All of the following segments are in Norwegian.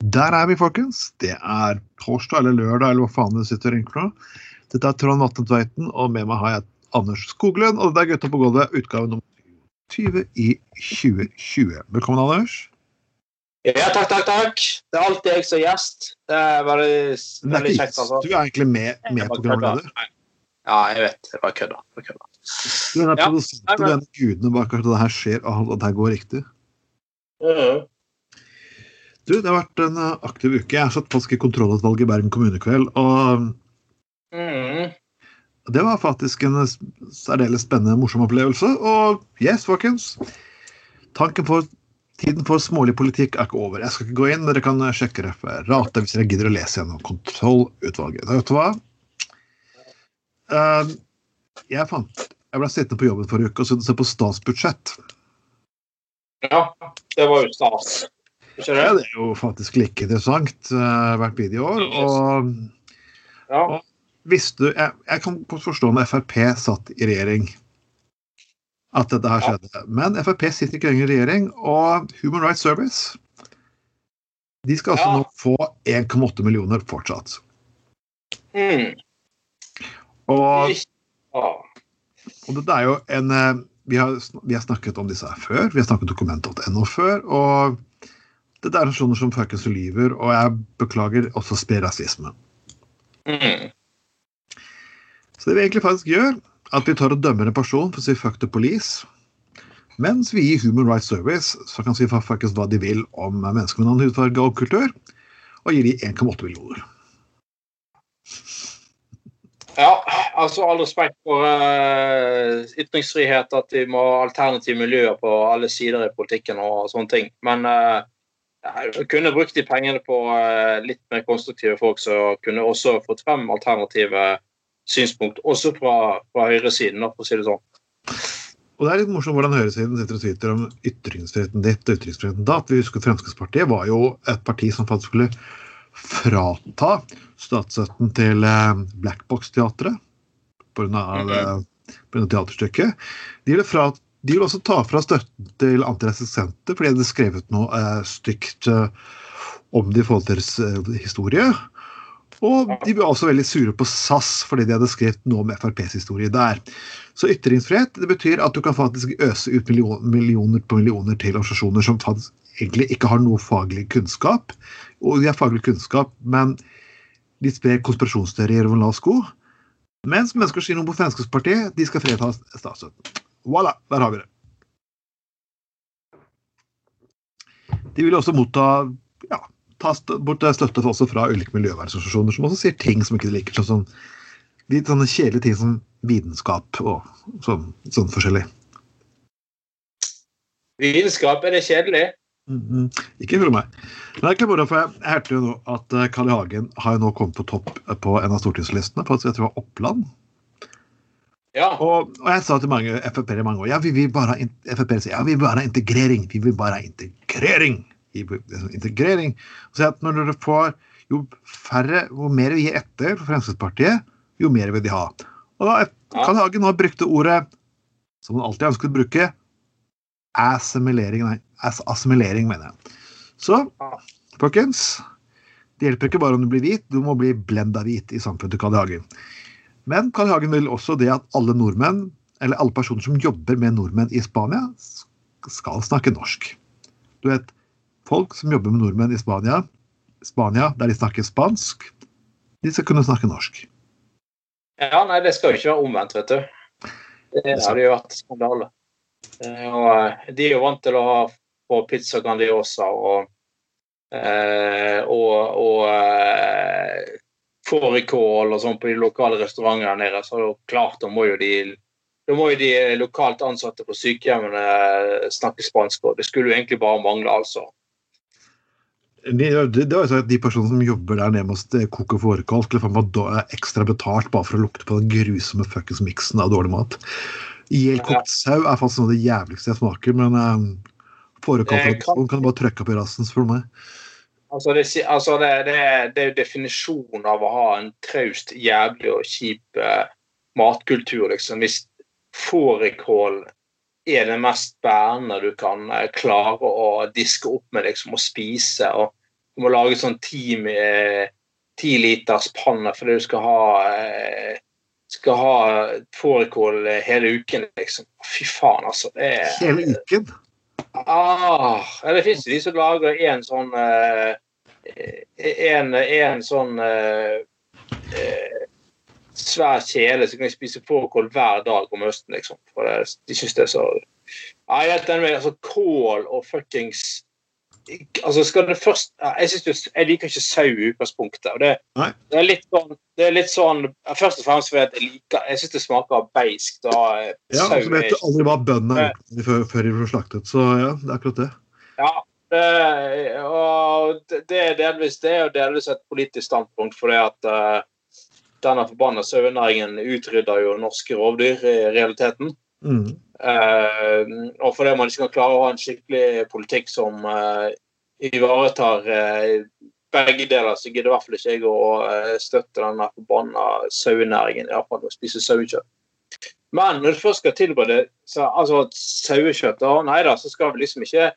Der er vi, folkens. Det er torsdag eller lørdag eller hva faen du sitter og ringer nå. Dette er Trond Vatne Tveiten, og med meg har jeg Anders Skoglund. Og det er Gutta på gulvet, utgave nummer 20 i 2020. Velkommen, Anders. Ja, takk, takk, takk. Det er alltid jeg som gjest. Det er veldig, veldig kjekt, altså. Du er egentlig med, med programleder. Ja, jeg vet. Det var kødda. Du er den Ja, produsenten, du er den gudene bak at det her skjer, og at det her går riktig. Mhm. Du, det har vært en eh, aktiv uke. Jeg har satt fast i kontrollutvalget i Bergen kommune kveld, og mm. Det var faktisk en særdeles spennende, morsom opplevelse. Og yes, folkens. Tanken for Tiden for smålig politikk er ikke over. Jeg skal ikke gå inn, dere kan sjekke referatet hvis dere gidder å lese gjennom kontrollutvalget. Vet du hva? Eh, jeg fant Jeg ble sittende på jobben forrige uke og så se på statsbudsjett. Ja, det var jo stas. Ikke Ja, det? er jo faktisk like interessant uh, hvert bidige år. Og Ja. visste du jeg, jeg kan forstå når Frp satt i regjering at dette her Ja. Men Frp sitter ikke lenger i regjering, og Human Rights Service de skal altså nå få 1,8 millioner fortsatt. Mm. Og, og dette er jo en eh, vi har, vi har snakket om disse her før. Vi har snakket om dokument.no før. Og dette er personer som fuckings lyver, og jeg beklager også sprer rasisme. Mm. Så det vi egentlig faktisk gjør, at vi tar og dømmer en person for å si fuck the police, mens vi gir Human Rights Service så kan si faktisk hva de vil om mennesker med en annen hudfarge og kultur, og gir de 1,8 millioner. ja, altså all respekt for uh, ytringsfrihet, at vi må ha alternative miljøer på alle sider i politikken og sånne ting. Men uh, jeg kunne brukt de pengene på eh, litt mer konstruktive folk som kunne også fått frem alternative synspunkt, også fra, fra høyresiden, da, for å si det sånn. Og det er litt morsomt hvordan høyresiden sitter og tweeter om ytringsfriheten ditt og ytringsfriheten at Vi husker Fremskrittspartiet var jo et parti som faktisk skulle frata statsstøtten til eh, Black Box-teatret pga. Mm -hmm. teaterstykket. De ville, fra, de vil også ta fra støtten til Antirasistisk Senter fordi de hadde skrevet noe eh, stygt eh, om det i forhold til deres eh, historie. Og de ble også veldig sure på SAS fordi de hadde skrevet noe om FrPs historie der. Så ytringsfrihet det betyr at du kan faktisk øse ut millioner på millioner til organisasjoner som egentlig ikke har noe faglig kunnskap. Og de har faglig kunnskap, men de sprer konspirasjonsteorier over lav sko. Mens mennesker som sier noe på Fremskrittspartiet, de skal freda statsstøtten. Voilà, der har vi det. De vil også motta ja, ta bort støtte også fra ulike miljøvernorganisasjoner som også sier ting som ikke de liker. Sånn litt sånne kjedelige ting som vitenskap og sånn, sånn forskjellig. Vitenskap, er det kjedelig? Mhm. Ikke for meg. Men det er ikke moro, for jeg, hørte jo nå at eh, Carl I. Hagen har jo nå kommet på topp på en av stortingslistene, på jeg tror det var Oppland. Ja. Og, og jeg sa til mange Frp-ere i mange år ja, vi vil bare sier, ja, vi vil bare ha integrering. Vi vil bare ha integrering. I- integrering. Så at når dere får jo færre, jo mer vi gir etter for Fremskrittspartiet, jo mer vil de ha. Og da Ja. Hagen har brukte ordet som han alltid ønsket å bruke, assimilering. Nei, ass assimilering, mener jeg. Så folkens, det hjelper ikke bare om du blir hvit, du må bli blenda hvit i samfunnet til Carl I. Hagen. Men Carl Hagen vil også det at alle nordmenn, eller alle personer som jobber med nordmenn i Spania, skal snakke norsk. Du vet, folk som jobber med nordmenn i Spania, Spania der de snakker spansk, de skal kunne snakke norsk. Ja, nei, det skal jo ikke være omvendt, vet du. Det hadde jo vært skandale. Eh, Og eh, de er jo vant til å ha på pizza Grandiosa og eh, og, og fårikål og sånn på de lokale restaurantene der nede, så klart da må jo de da må jo de lokalt ansatte på sykehjemmene eh, snakke spansk, og det skulle jo egentlig bare mangle, altså. Det, det var jo sånn at de personene som jobber der nede med Coco koke fårikål, skulle faen meg ha ekstra betalt bare for å lukte på den grusomme fuckings miksen av dårlig mat. Ihjelkokt sau er faktisk noe av det jævligste jeg smaker, men um, fårikåltransformasjon kan du bare trykke opp i rassen, spør du meg. Altså, det, altså det, det, det er jo definisjonen av å ha en traust, jævlig og kjip eh, matkultur, liksom. Hvis fårikål er det mest bærende du kan eh, klare å diske opp med liksom, og spise. og Du må lage sånn ti eh, ti liters panne fordi du skal ha eh, skal ha fårikål hele uken, liksom. Fy faen, altså. Det er, Hele uken? Ah, ja, det fins de som lager en sånn eh, en, en sånn eh, eh, svær kjele som kan spise fårikål hver dag om høsten, liksom. For det, de syns det er så Nei, jeg, med, altså, Kål og fuckings altså skal det først Jeg, synes, jeg liker ikke sau i utgangspunktet. og det, det, er litt sånn, det er litt sånn Først og fremst fordi jeg liker Jeg syns det smaker beiskt. Ja, sau så vet du aldri hva bøndene har gjort før, før de ble slaktet. Så ja, det er akkurat det. Ja, det, og det er delvis det og delvis et politisk standpunkt, fordi at uh, denne forbanna sauenæringen utrydder jo norske rovdyr i realiteten. Mm. Uh, og fordi man ikke kan klare å ha en skikkelig politikk som uh, ivaretar uh, begge deler, så gidder i hvert fall ikke jeg å støtte denne forbanna sauenæringen. Iallfall å spise sauekjøtt. Men når du først skal tilberede altså, sauekjøtt, nei da, så skal vi liksom ikke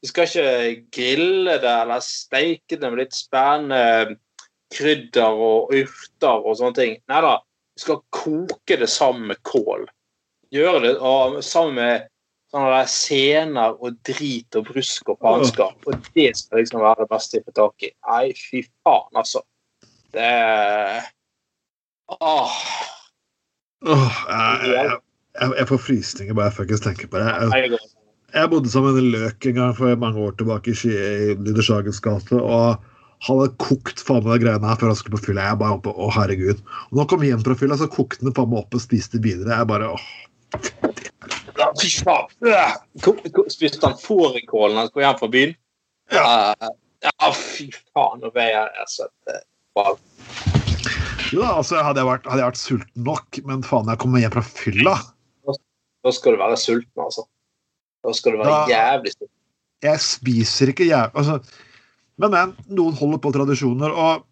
vi skal ikke grille det eller steike det med litt spennende krydder og urter og sånne ting. Nei da, vi skal koke det sammen med kål gjøre det og, sammen med sånne der sener og drit og brusk og faenskap. Og det skal liksom være det beste jeg får tak i. Nei, fy faen, altså. Det Åh. Åh jeg, jeg, jeg, får frysninger bare jeg faktisk tenker på det. Jeg, bodde med en løk en gang for mange år tilbake i Lydersagens gate. og han hadde kokt faen meg de greiene her før han skulle på fylla. Jeg bare oppe, å herregud. Og når han kom hjem fra fylla, så kokte han faen meg opp og spiste videre. Jeg bare åh, Fy faen! Spiste han fårikål når han skulle hjem fra byen? Ja. Uh, ja, fy faen. Nå ble jeg altså wow. Jo da, altså hadde jeg, vært, hadde jeg vært sulten nok, men faen, jeg kommer hjem fra fylla Da skal du være sulten, altså. Da skal du være da, jævlig sulten. Jeg spiser ikke jævlig altså, Men, men, noen holder på tradisjoner, og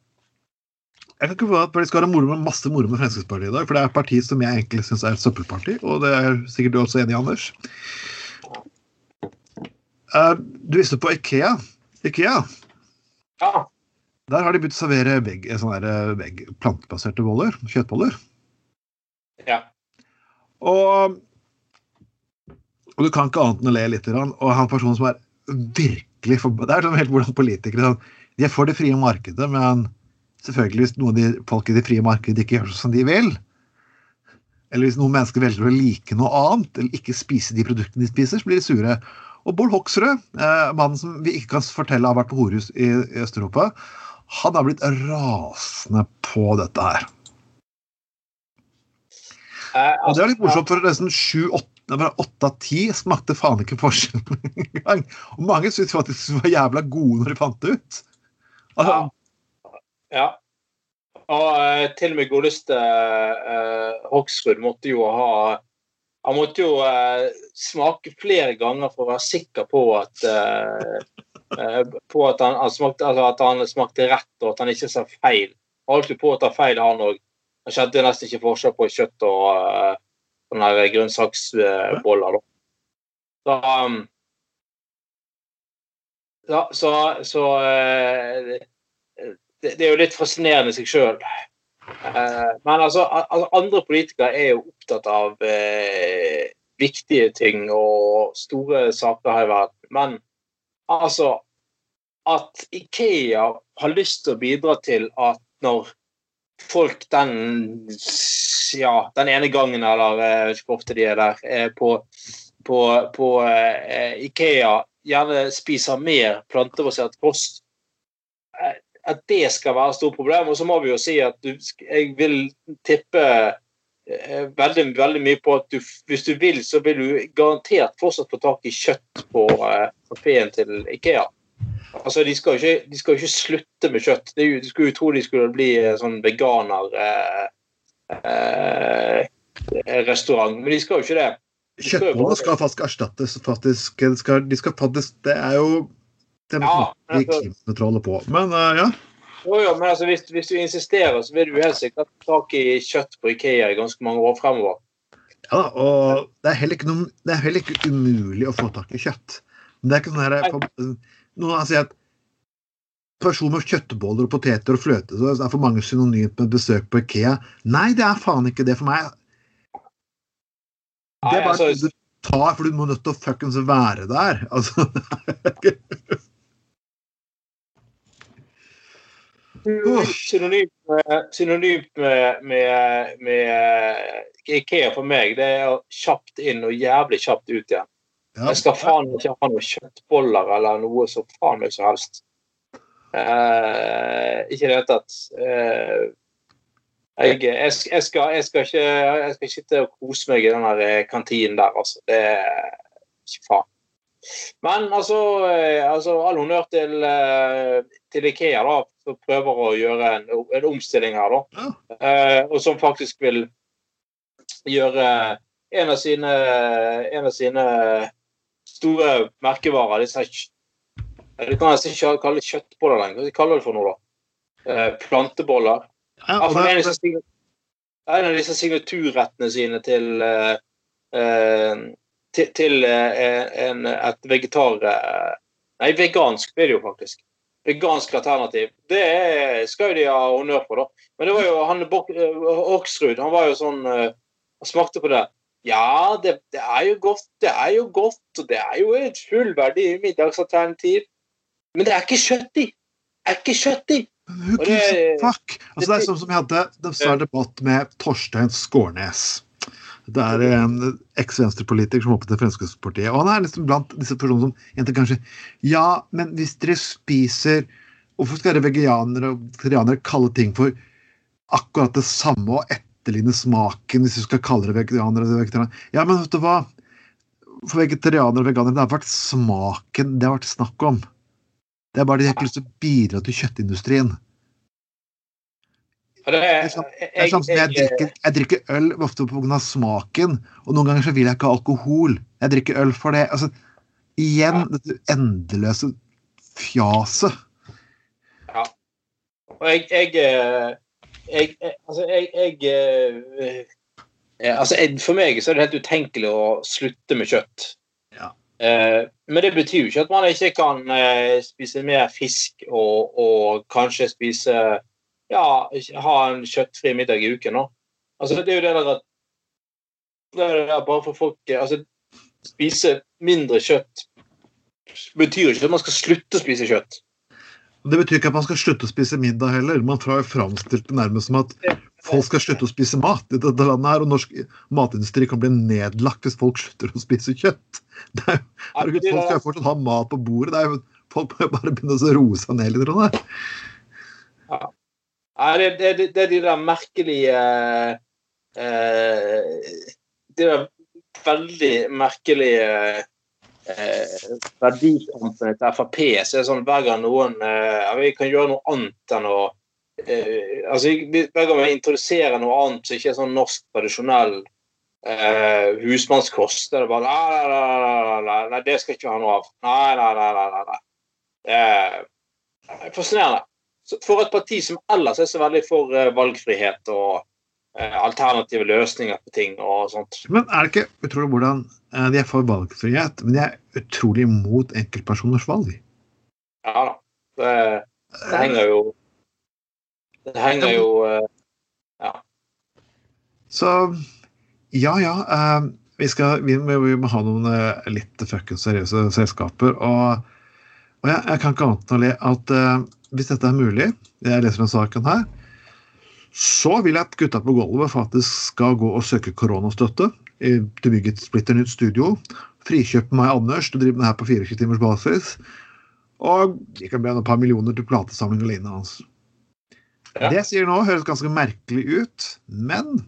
jeg kan ikke få at det skal være moro med masse moro med Fremskrittspartiet i dag. For det er et parti som jeg egentlig syns er et søppelparti, og det er sikkert du også enig i, Anders. Uh, du visste på Ikea. Ikea. Ja. Der har de begynt å servere vegg, sånne eh, vegg, plantebaserte boller. Kjøttboller. Ja. Og, og du kan ikke annet enn å le litt. Og han personen som er virkelig for, Det er sånn helt hvordan politikere sånn, De er for det frie markedet, men Selvfølgelig hvis noen av de folk i det frie markedet ikke gjør som de vil. Eller hvis noen mennesker velger å like noe annet, eller ikke spise de produktene de spiser, så blir de sure. Og Bård Hoksrud, eh, mannen som vi ikke kan fortelle har vært på horehus i, i Øst-Europa, han har blitt rasende på dette her. Og det er litt morsomt, for nesten åtte av ti smakte faen ikke forskjell engang. Og mange syntes faktisk de var jævla gode når de fant det ut. Altså, ja. Og uh, til og med godeste uh, Hoksrud måtte jo ha Han måtte jo uh, smake flere ganger for å være sikker på at på at han, han smakte, altså at han, smakte, rett, og at han ikke sa feil. Han holdt jo på å ta feil, han òg. Han kjente nesten ikke forskjell på kjøtt og sånne grønnsaksboller. Så, um, så, så, så det, det, er jo litt fascinerende i seg sjøl. Eh, men altså, altså, andre politikere er jo opptatt av eh, viktige ting og store saker her i verden. Men altså At Ikea har lyst til å bidra til at når folk den ja, den ene gangen, eller jeg vet ikke hvor ofte de er der, er på, på, på eh, Ikea gjerne spiser mer plantebasert kost at det skal være et stort problem. Og så må vi jo si at du, jeg vil tippe eh, veldig, veldig mye på at du, hvis du vil, så vil du garantert fortsatt få tak i kjøtt på eh, kafeen til Ikea. Altså, de skal jo ikke, slutte med kjøtt. Det, du skulle jo tro de skulle bli eh, sånn veganer eh, eh, men de skal jo ikke det. De Kjøttbollene skal faktisk erstattes. Faktisk, de skal, de skal faktisk, det er jo det må ja, altså, på. Men uh, ja. Jo, jo, men altså, hvis, hvis, du insisterer, så vil du helt sikkert ta tak i kjøtt på Ikea i ganske mange år fremover. Ja, og det er, heller ikke noe, det er heller ikke umulig å få tak i kjøtt. Men det er ikke sånn her Noen sier at person med kjøttboller og poteter og fløte så det er for mange synonymt med besøk på Ikea. Nei, det er faen ikke det for meg. Det er bare altså, du tar, for du må nødt til å fuckings være der. Altså, Synonymt med, synonymt med, med, med Ikea for meg, det er kjapt inn og jævlig kjapt ut igjen. ja. Jeg skal faen ikke ha noen kjøttboller eller noe så faen meg som helst. Eh, ikke i det hele tatt. Eh, jeg, jeg, jeg, skal, jeg, skal ikke, jeg skal sitte og kose meg i den der eh, kantinen der, altså. Det er ikke faen. Men altså, eh, altså all honnør til, eh, til Ikea, da, som prøver å gjøre en, en omstilling her, da. Ja. Eh, og som faktisk vil gjøre en av sine, en av sine store merkevarer disse Du kan nesten ikke kalle det kjøttboller lenger. Hva de kalle det for noe, da? Eh, planteboller. Ja, og for det, en, av disse signaturrettene sine til, eh, eh, til, til eh, en, et vegetar... eh, Nei, vegansk blir det jo faktisk. Vegansk alternativ. Det er, skal jo de ha honnør for, da. Men det var jo han Bok- eh, han var jo sånn eh, Han smakte på det. Ja, det, det er jo godt, det er jo godt, og det er jo et fullverdig middagsalternativ. Men det er ikke kjøtt i! Det er ikke kjøtt i! who gives a fuck? Altså, det er sånn som vi hadde en debatt med Torstein Skårnes. Det er en eks-venstrepolitiker som hoppet til Fremskrittspartiet. Og han er liksom blant disse personene som egentlig kanskje Ja, men hvis dere spiser Hvorfor skal dere vegetarianere og vegetarianere kalle ting for akkurat det samme og etterligne smaken, hvis du skal kalle det vegetarianere og vegetarianere? Ja, men vet du hva? For vegetarianere og veganere, det har vært smaken det har vært snakk om. Det er bare de har ikke lyst til å bidra til kjøttindustrien. Det sånn- sånn som jeg, drikker, jeg drikker øl ofte pga. smaken, og noen ganger så vil jeg ikke ha alkohol. Jeg drikker øl for det. Altså, igjen dette endeløse fjaset. Og jeg, jeg, eh, jeg, jeg Altså, jeg, jeg eh, eh, altså, jeg, For meg så er det helt utenkelig å slutte med kjøtt. Ja. Men det betyr jo ikke at man ikke kan spise mer fisk og, og kanskje spise Ja, ha en kjøttfri middag i uken, Nå. Altså, det er jo det der at det er det der bare for folk Altså, spise mindre kjøtt betyr ikke at man skal slutte å spise kjøtt. Det betyr ikke at man skal slutte å spise middag heller. Man har framstilt det nærmest som at folk skal slutte å spise mat i dette landet her, og norsk matindustri kan bli nedlagt hvis folk slutter å spise kjøtt. Det er, herregud, folk skal jo fortsatt ha mat på bordet. Det er folk må bare begynne å roe seg ned litt. Nei, det, det, det, er de der merkelige eh, De der veldig merkelige eh, verdikampene til Frp. Så er det sånn hver gang noen eh, Vi kan gjøre noe annet enn å eh, altså, Hver gang vi introduserer noe annet som ikke er sånn norsk, tradisjonell eh, husmannskost, er det bare nei, nei, nei, nei, nei, det skal ikke ha noe av. Nei, nei. nei, nei, nei. Det er fascinerende. For et parti som ellers er så veldig for eh, valgfrihet og eh, alternative løsninger på ting og sånt. Men er det ikke utrolig hvordan eh, de er for valgfrihet, men de er utrolig imot enkeltpersoners valg? Ja da. Det, det henger jo Det henger jo Ja. Så ja, ja. vi, skal, vi, må- vi må ha noen litt fuckings seriøse selskaper. Og, og jeg, jeg kan ikke annet enn å le at uh, hvis dette er mulig, jeg leser denne saken her, så vil jeg at gutta på gulvet faktisk skal gå og søke koronastøtte i- til bygge et splitter nytt studio. Frikjøpe meg Anders til å drive med det her på 24 timers basis. Og de kan be om et par millioner til platesamling alene hans. Ja. Det jeg sier nå, høres ganske merkelig ut, men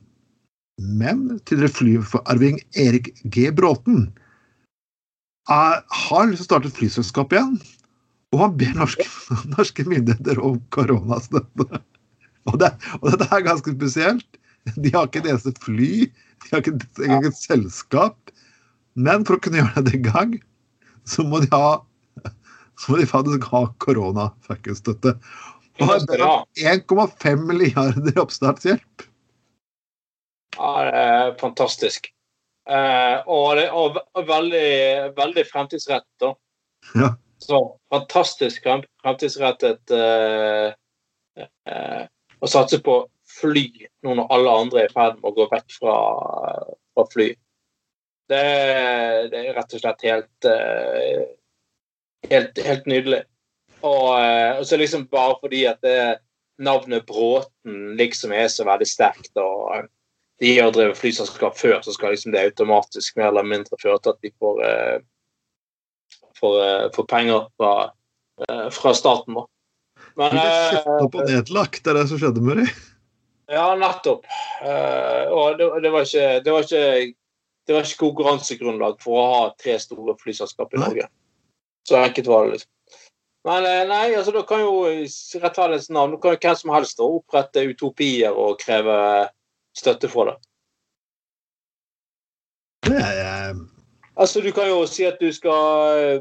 men tidligere flyarving Erik G. Bråten er, har lyst til å starte et flyselskap igjen. Og han ber norske, norske myndigheter om koronastøtte. Og, det, og dette er ganske spesielt. De har ikke et eneste fly, de har ikke et selskap. Men for å kunne gjøre det i gang, så må de ha så må de faktisk ha korona-fuckings-støtte. Og har bedt om 1,5 milliarder i oppstartshjelp. Ja, det er fantastisk. Eh, og det og veldig, veldig fremtidsrettet. da. Ja. Så fantastisk frem, fremtidsrettet eh, uh, å satse på fly nå når alle andre er i ferd med å gå vekk fra, fra fly. Det, det, er rett og slett helt, eh, helt, helt nydelig. Og, og, så liksom bare fordi at det, navnet Bråten liksom er så veldig sterkt, og de har drevet flyselskap før, så skal liksom det automatisk mer eller mindre føre til at de får, uh, får, uh, penger fra, uh, fra staten. da. Men De ble kjøpt opp og nedlagt, det er det som skjedde med dem? Ja, nettopp. og det, det, var ikke, det, var ikke, det var ikke konkurransegrunnlag for å ha tre store flyselskap i Norge. Så enkelt var det. liksom. Men nei, altså da kan jo rettferdighetens navn da kan jo hvem som helst da, opprette utopier og kreve støtte for det. Det er Altså, du kan jo si at du skal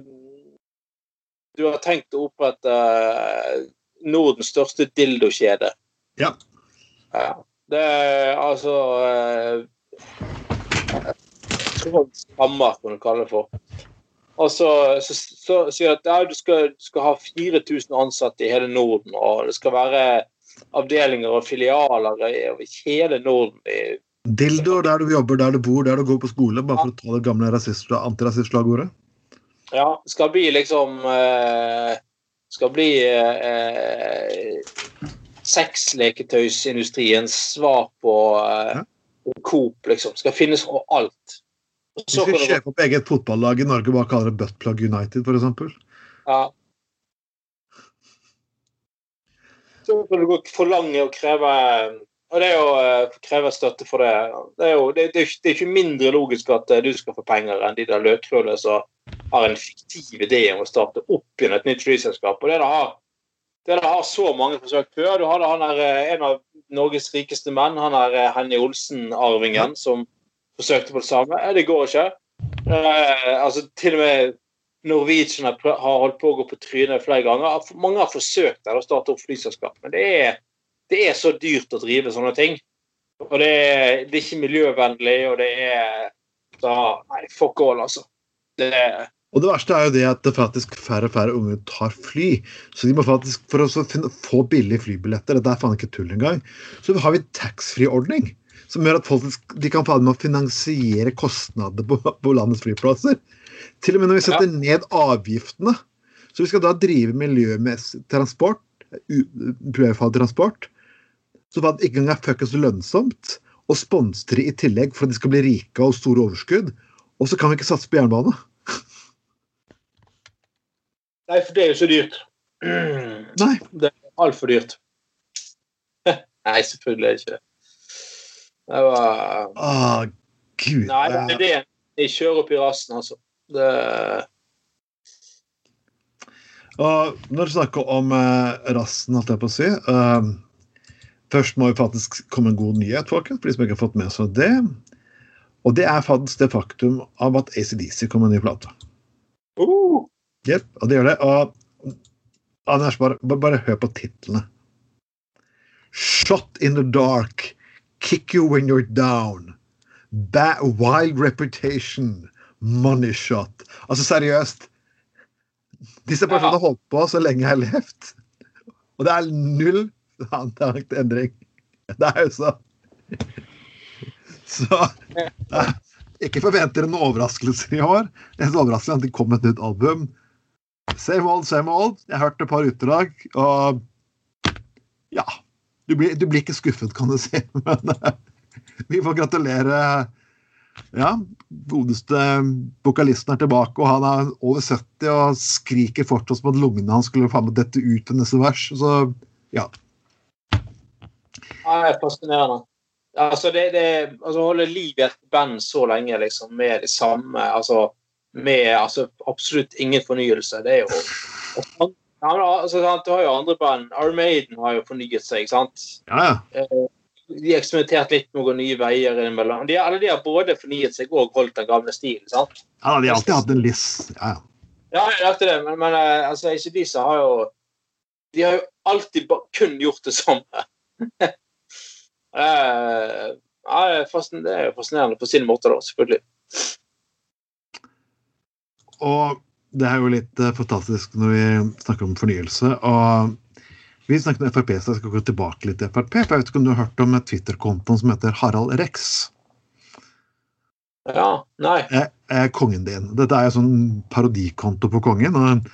Du har tenkt å opprette eh, Nordens største dildokjede. Ja. ja. Det er altså Skammer, kan du kalle det for. Og så, sier at ja, du skal, du skal ha 4000 ansatte i hele Norden, og det skal være avdelinger og filialer i hele Norden. Dildo der du jobber, der du bor, der du går på skole, bare for å ta det gamle antirasistslagordet? Ja, skal bli liksom eh, Skal bli eh, sexleketøysindustriens svar på eh, Coop, liksom. Skal finnes alt. Hvis vi kjøper opp eget fotballag i Norge, bare kaller det Buttplug United, f.eks.? Ja. så kan du gå forlange og kreve og det er å uh, kreve støtte for det. Det er jo det, det, er, det er ikke mindre logisk at uh, du skal få penger enn de der løkrullene som har en fiktiv idé om å starte opp igjen et nytt flyselskap. Og det har, det har så mange forsøkt før. Du hadde han der, uh, en av Norges rikeste menn, han er Henny Olsen-arvingen, som forsøkte på det samme. Det går ikke. altså Til og med Norwegian har holdt på å gå på trynet flere ganger. Mange har forsøkt å starte opp flyselskap, men det er, det er, så dyrt å drive sånne ting. Og det er, det er ikke miljøvennlig, og det er da, Nei, fuck all, altså. Det er og det verste er jo det at det faktisk færre og færre unge tar fly. Så de må faktisk, For å få billige flybilletter, dette er faen ikke tull engang, så har vi taxfree-ordning. Som gjør at folk de kan få finansiere kostnader på, på landets flyplasser. Til og med når vi setter ja. ned avgiftene. Så vi skal da drive miljømessig transport, transport, så det ikke engang fuckings lønnsomt, å sponse i tillegg for at de skal bli rike og store overskudd. Og så kan vi ikke satse på jernbane. Nei, for det er jo så dyrt. Nei. Det er altfor dyrt. Nei, selvfølgelig er det ikke det. Det var Å, gud. Nei, det er det. Jeg kjører opp i rassen, altså. Det og når du snakker om eh, rassen, holdt jeg på å si eh, Først må vi faktisk komme en god nyhet, folkens, for de som ikke har fått med seg det. Og det er faktisk det faktum av at ACDC kommer med en ny plate. Uh. Yep, og det gjør det. Og Anders, bare, bare, bare hør på titlene. Shot in the dark. Kick you when you're down. Ba wild reputation. Money shot. Altså, seriøst. Disse personene har holdt på så lenge jeg har levd. Og det er null endring. Det er jo så Så Ikke forventer en noen overraskelser i år. Det er overraskelse at det kom et nytt album. Same old, same old. Jeg har hørt et par utdrag, og ja. Du blir, du blir ikke skuffet, kan du si. Men vi får gratulere ja, godeste vokalisten er tilbake, og han er over 70 og skriker fortsatt som at lungene hans skulle faen meg dette ut til neste vers. Så ja. Det er fascinerende. Altså, det, det altså, holde liv i et band så lenge liksom, med det samme altså, Med altså, absolutt ingen fornyelse. Det er jo ja, altså, Du har jo andre band. Armaden har jo fornyet seg, ikke sant? Ja, ja. Eh, de har eksperimentert litt med å gå nye veier innimellom. De, eller, de har både fornyet seg og holdt den gamle stilen. sant? Ja, de har alltid hatt en list. Ja, ja. ja det, men, men eh, altså, ACDC har jo De har jo alltid kun gjort det samme. uh, det er jo fascinerende på sin måte, da, selvfølgelig. Og det er jo litt uh, fantastisk når vi snakker om fornyelse. og vi snakket om Frp, så jeg skal gå tilbake litt til Frp. for Jeg vet ikke om du har hørt om Twitter-kontoen som heter Harald Rex? Ja, nei. Er, er kongen din. Dette er jo sånn parodikonto på kongen. og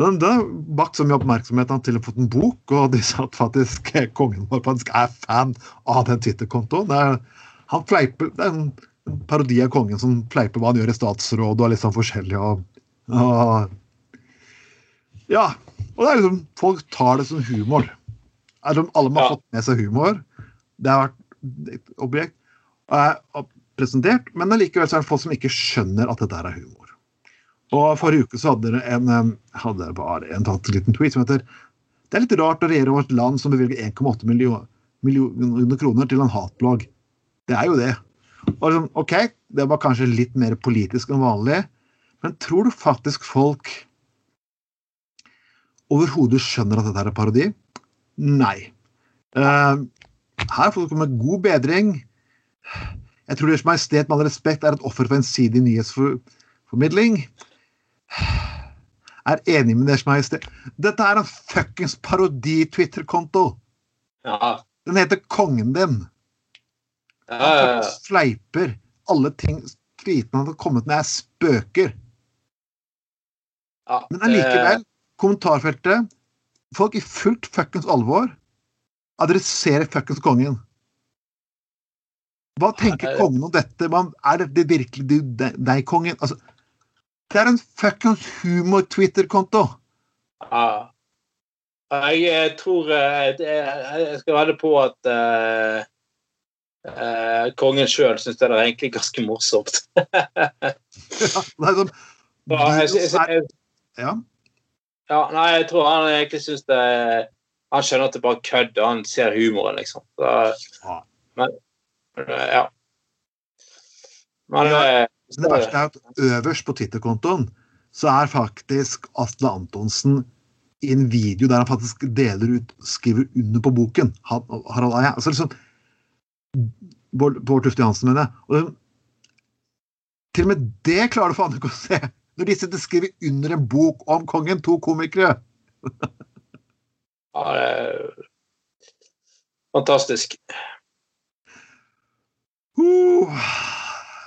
den har bakt så mye oppmerksomhet han til og med fått en bok, og de sa at faktisk kongen vår faktisk er fan av den Twitter-kontoen. Han fleiper, Det er en parodi av kongen som fleiper hva han gjør i statsråd og er litt sånn forskjellig. og, og ja, og det er liksom, Folk tar det som humor. Alle må ha fått med seg humor. Det har vært et objekt og presentert, men allikevel er det folk som ikke skjønner at dette er humor. Og Forrige uke så hadde dere en, hadde bare en tatt en liten tweet som heter Det er litt rart å regjere over et land som bevilger 1,8 millioner, millioner kroner til en hatblogg. Det er jo det. Og liksom, OK, det var kanskje litt mer politisk enn vanlig, men tror du faktisk folk overhodet skjønner at dette er parodi? Nei. Uh, her får dere med god bedring. Jeg tror Deres Majestet med all respekt er et offer for ensidig nyhetsformidling. Er enig med Deres Majestet. Dette er en fuckings parodi-Twitter-konto! Ja. Den heter Kongen din. Han sleiper Alle ting tweetene han har kommet med, er spøker. Ja, Men allikevel, kommentarfeltet Folk i fullt fuckings alvor adresserer fuckings kongen. Hva tenker kongen om dette? Er det virkelig deg, kongen? Altså, det er en fuckings humor-Twitter-konto. Ja. Jeg tror eh, Jeg skal vedde på at uh, uh, kongen sjøl syns det er egentlig ganske morsomt. ja, det er sånn, ja, jeg, jeg, ja. Ja, nei, jeg tror han egentlig syns det Han skjønner at det bare kødd, og han ser humoren, liksom. Så, men ja. Men ja, Det verste er at øverst på Twitter-kontoen så er faktisk Atle Antonsen i en video der han faktisk deler ut, skriver under på boken. Harald Eia. Altså liksom Bård Tufte Johansen, mener jeg. Og til og med det klarer du faen ikke å se! Når de sitter og skriver under en bok om kongen, to komikere. ja, det er fantastisk. Uh,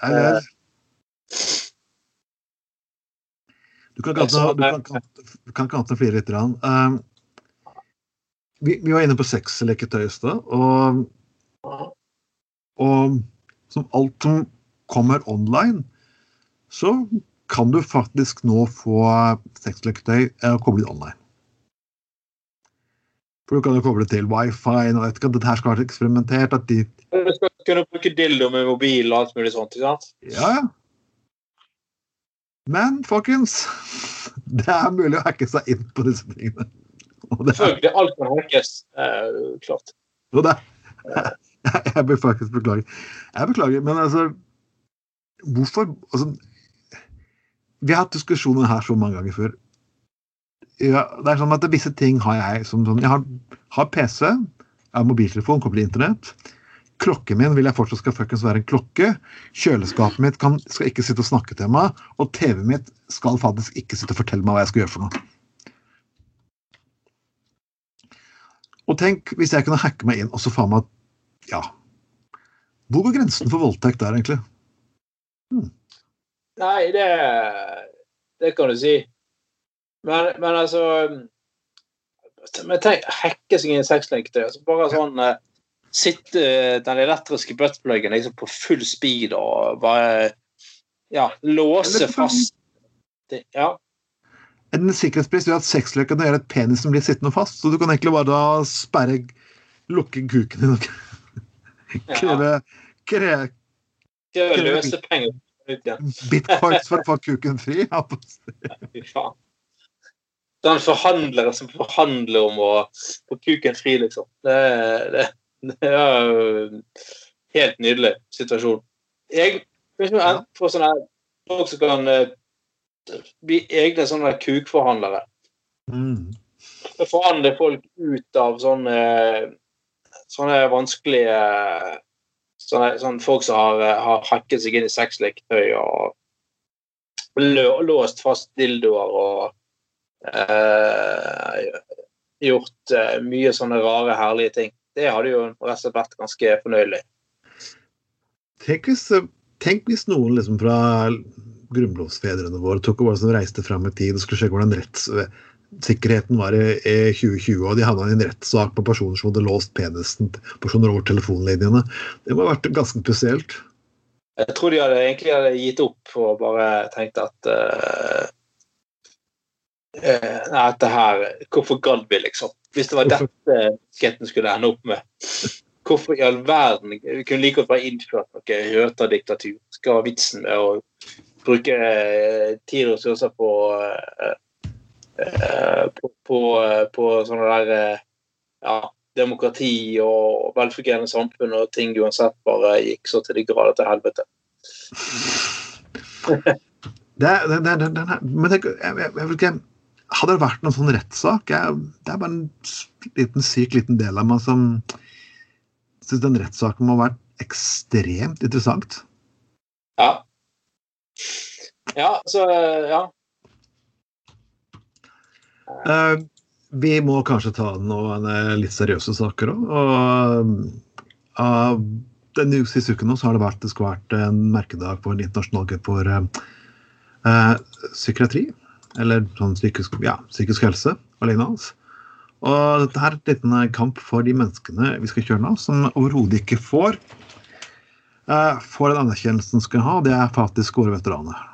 eller Du kan ikke annet flere lite litt. Um, vi, vi, var inne på sexleketøy i stad, og, og som alt som kommer online, så kan du faktisk nå få sexleketøy koble koblet online. For du kan jo koble til wifi. og vet ikke, Dette her skal være eksperimentert. at de... Du skal kunne bruke dildo med mobil og alt mulig sånt. ikke sant? Ja, ja. Men folkens, det er mulig å hacke seg inn på disse tingene. Selvfølgelig. Alt kan hackes. Klart. Og det, jeg, jeg bør faktisk beklage. Jeg beklager, men altså Hvorfor altså, vi har hatt diskusjoner her så mange ganger før. Ja, det er sånn at Visse ting har jeg som sånn Jeg har, har PC, jeg har mobiltelefon koblet internett. Klokken min vil jeg fortsatt skal fuckings være en klokke. Kjøleskapet mitt kan, skal ikke sitte og snakke til meg. Og TV-en mitt skal faktisk ikke sitte og fortelle meg hva jeg skal gjøre for noe. Og tenk hvis jeg kunne hacke meg inn og så faen meg Ja. Hvor går grensen for voldtekt der, egentlig? Hmm. Nei, det, det kan du si. Men, men altså Men tenk, hacke seg inn i sexleketøy. Altså bare sånn uh, Sitte den elektriske buttpluggen liksom på full speed og bare Ja, låse fast Ja. En sikkerhetspris gjør at sexleken gjør et penis som blir sittende fast, så du kan egentlig bare da sperre Lukke kuken din og kreve Kreve, kreve løse penger Bitcoins for å få kuken fri? Fy faen. Den forhandleren forhandler som forhandler om å få kuken fri, liksom. Det, det, det var helt nydelig situasjon. Jeg for sånne folk som kan uh, bli egne sånne kukforhandlere. Mm. Forhandle folk ut av sånne, sånne vanskelige Sånne, sånne folk som har, har hakket seg inn i sexleketøy og låst fast dildoer og eh, gjort eh, mye sånne rare, herlige ting. Det hadde jo rett og slett vært ganske fornøyelig. Tenk hvis, tenk hvis noen liksom fra grunnlovsfedrene våre tok og bare som reiste fram i tid og skulle sjekke hvordan rettssikkerheten var i, i 2020, og de havna i en rettssak på personer som hadde låst penisen personer over telefonlinjene. Det må ha vært ganske spesielt. Jeg tror de hadde egentlig hadde gitt opp og bare tenkt at uh, Nei, dette her Hvorfor gadd vi, liksom? Hvis det var dette sketsjen skulle ende opp med. Hvorfor i all verden Vi kunne like godt bare innført noe røterdiktatur. Skal ha vitsen med å bruke uh, tid og ressurser på på, på, på sånne der ja, demokrati og velfungerende samfunn og ting uansett bare gikk så til de grader til helvete. det, det, det, men tenk, jeg, jeg, jeg, ikke, Hadde det vært noen sånn rettssak Det er bare en liten syk liten del av meg som syns den rettssaken må ha vært ekstremt interessant. Ja. Ja, så Ja. Uh, vi må kanskje ta noen eh, litt seriøse saker òg. Og uh, denne siste uken så har det vært, det skal vært en merkedag på en internasjonal cup for uh, psykiatri. Eller sånn psykisk, ja, psykisk helse og lignende. Og dette er en liten kamp for de menneskene vi skal kjøre nå, som overhodet ikke får uh, får den anerkjennelsen de skal ha. Det er faktisk våre veteraner.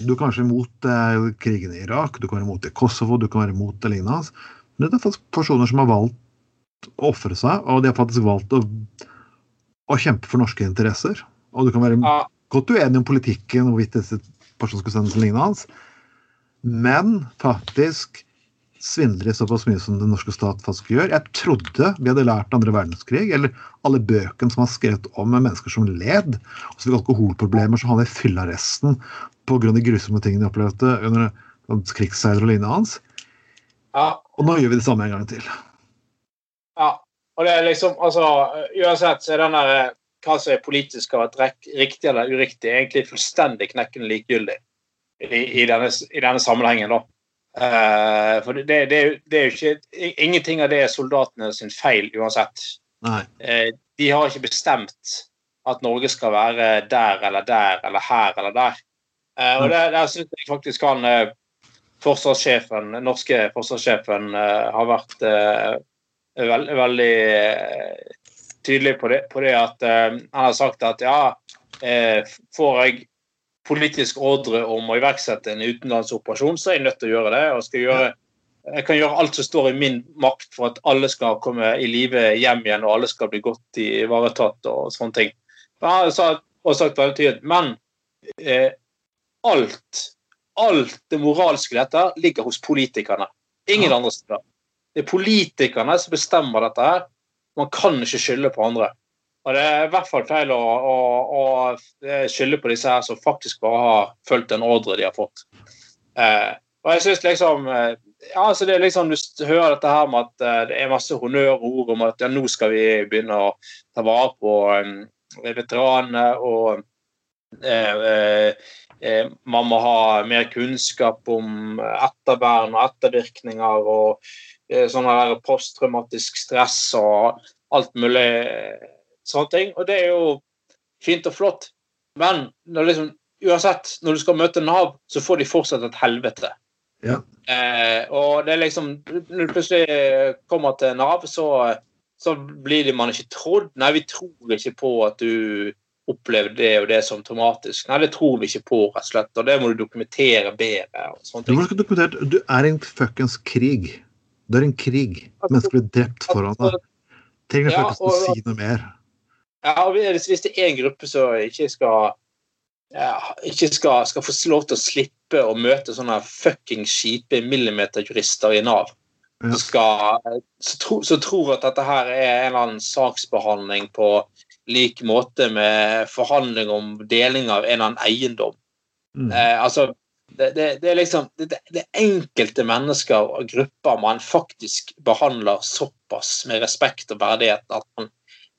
Du kan være imot uh, krigen i Irak, du kan være imot i Kosovo, du kan være imot det lignende. Men det er faktisk personer som har valgt å ofre seg, og de har faktisk valgt å, å, kjempe for norske interesser. Og du kan være ja. godt uenig om politikken, hvorvidt disse sendes lignende. Men faktisk svindler såpass mye som den norske stat faktisk gjør. Jeg trodde vi hadde lært andre verdenskrig, eller alle bøkene som har skrevet om mennesker som led, og så fikk alkoholproblemer, så havnet i fyllearresten pga. de grusomme tingene de opplevde under krigsseiler og lignende hans. Ja. Og nå gjør vi det samme en gang til. Ja. Og det er liksom, altså, Uansett så er den der, hva som er politisk og riktig eller uriktig, er egentlig fullstendig knekkende likegyldig i, i, denne, i denne sammenhengen. da. Uh, for det, det, det, er jo ikke Ingenting av det er soldatene sin feil uansett. Uh, de har ikke bestemt at Norge skal være der eller der eller her eller der. Uh, og der, der syns jeg faktisk han forsvarssjefen, norske forsvarssjefen har vært veld, veldig tydelig på det, på det at han har sagt at ja, får jeg politisk ordre om å iverksette en utenlandsoperasjon, så er jeg nødt til å gjøre det. og skal gjøre jeg kan gjøre alt som står i min makt for at alle skal komme i live hjem igjen, og alle skal bli godt ivaretatt og sånne ting. Har sagt veldig tydelig, Men eh, alt, alt det moralske i dette ligger hos politikerne. Ingen ja. andre steder. Det er politikerne som bestemmer dette. her. Man kan ikke skylde på andre. Og Det er i hvert fall feil å, å, å skylde på disse her som faktisk bare har fulgt en ordre de har fått. Eh, og jeg synes liksom eh, ja, altså det er liksom, Du hører dette her med at eh, det er masse honnørord om at ja, nå skal vi begynne å ta vare på um, veteranene. og eh, eh, man må ha mer kunnskap om ettervern og ettervirkninger og eh, sånn posttraumatisk stress og alt mulig sånne ting. Og det er jo fint og flott. Men liksom, uansett, når du skal møte Nav, så får de fortsatt et helvete. Ja. Eh, og det er liksom Når du plutselig kommer til Nav, så, så blir det man ikke trodd. Nei, vi tror ikke på at du opplevde det og det som traumatisk. Nei, det tror vi ikke på, rett og slett. Og det må du dokumentere bedre. og sånne ting. Du, du er i en fuckings krig. Det er en krig. Mennesker blir drept foran deg. Trenger ja, faktisk å si noe mer. Ja, Hvis det er en gruppe som ikke skal ja, ikke skal, skal, få lov til å slippe å møte sånne fucking kjipe millimeterjurister i Nav, ja. skal, så, tro, så tror at dette her er en eller annen saksbehandling på lik måte med forhandling om deling av en eller annen eiendom. Mm. Eh, altså, det, det, det, er liksom det, det, enkelte mennesker og grupper man faktisk behandler såpass med respekt og verdighet at man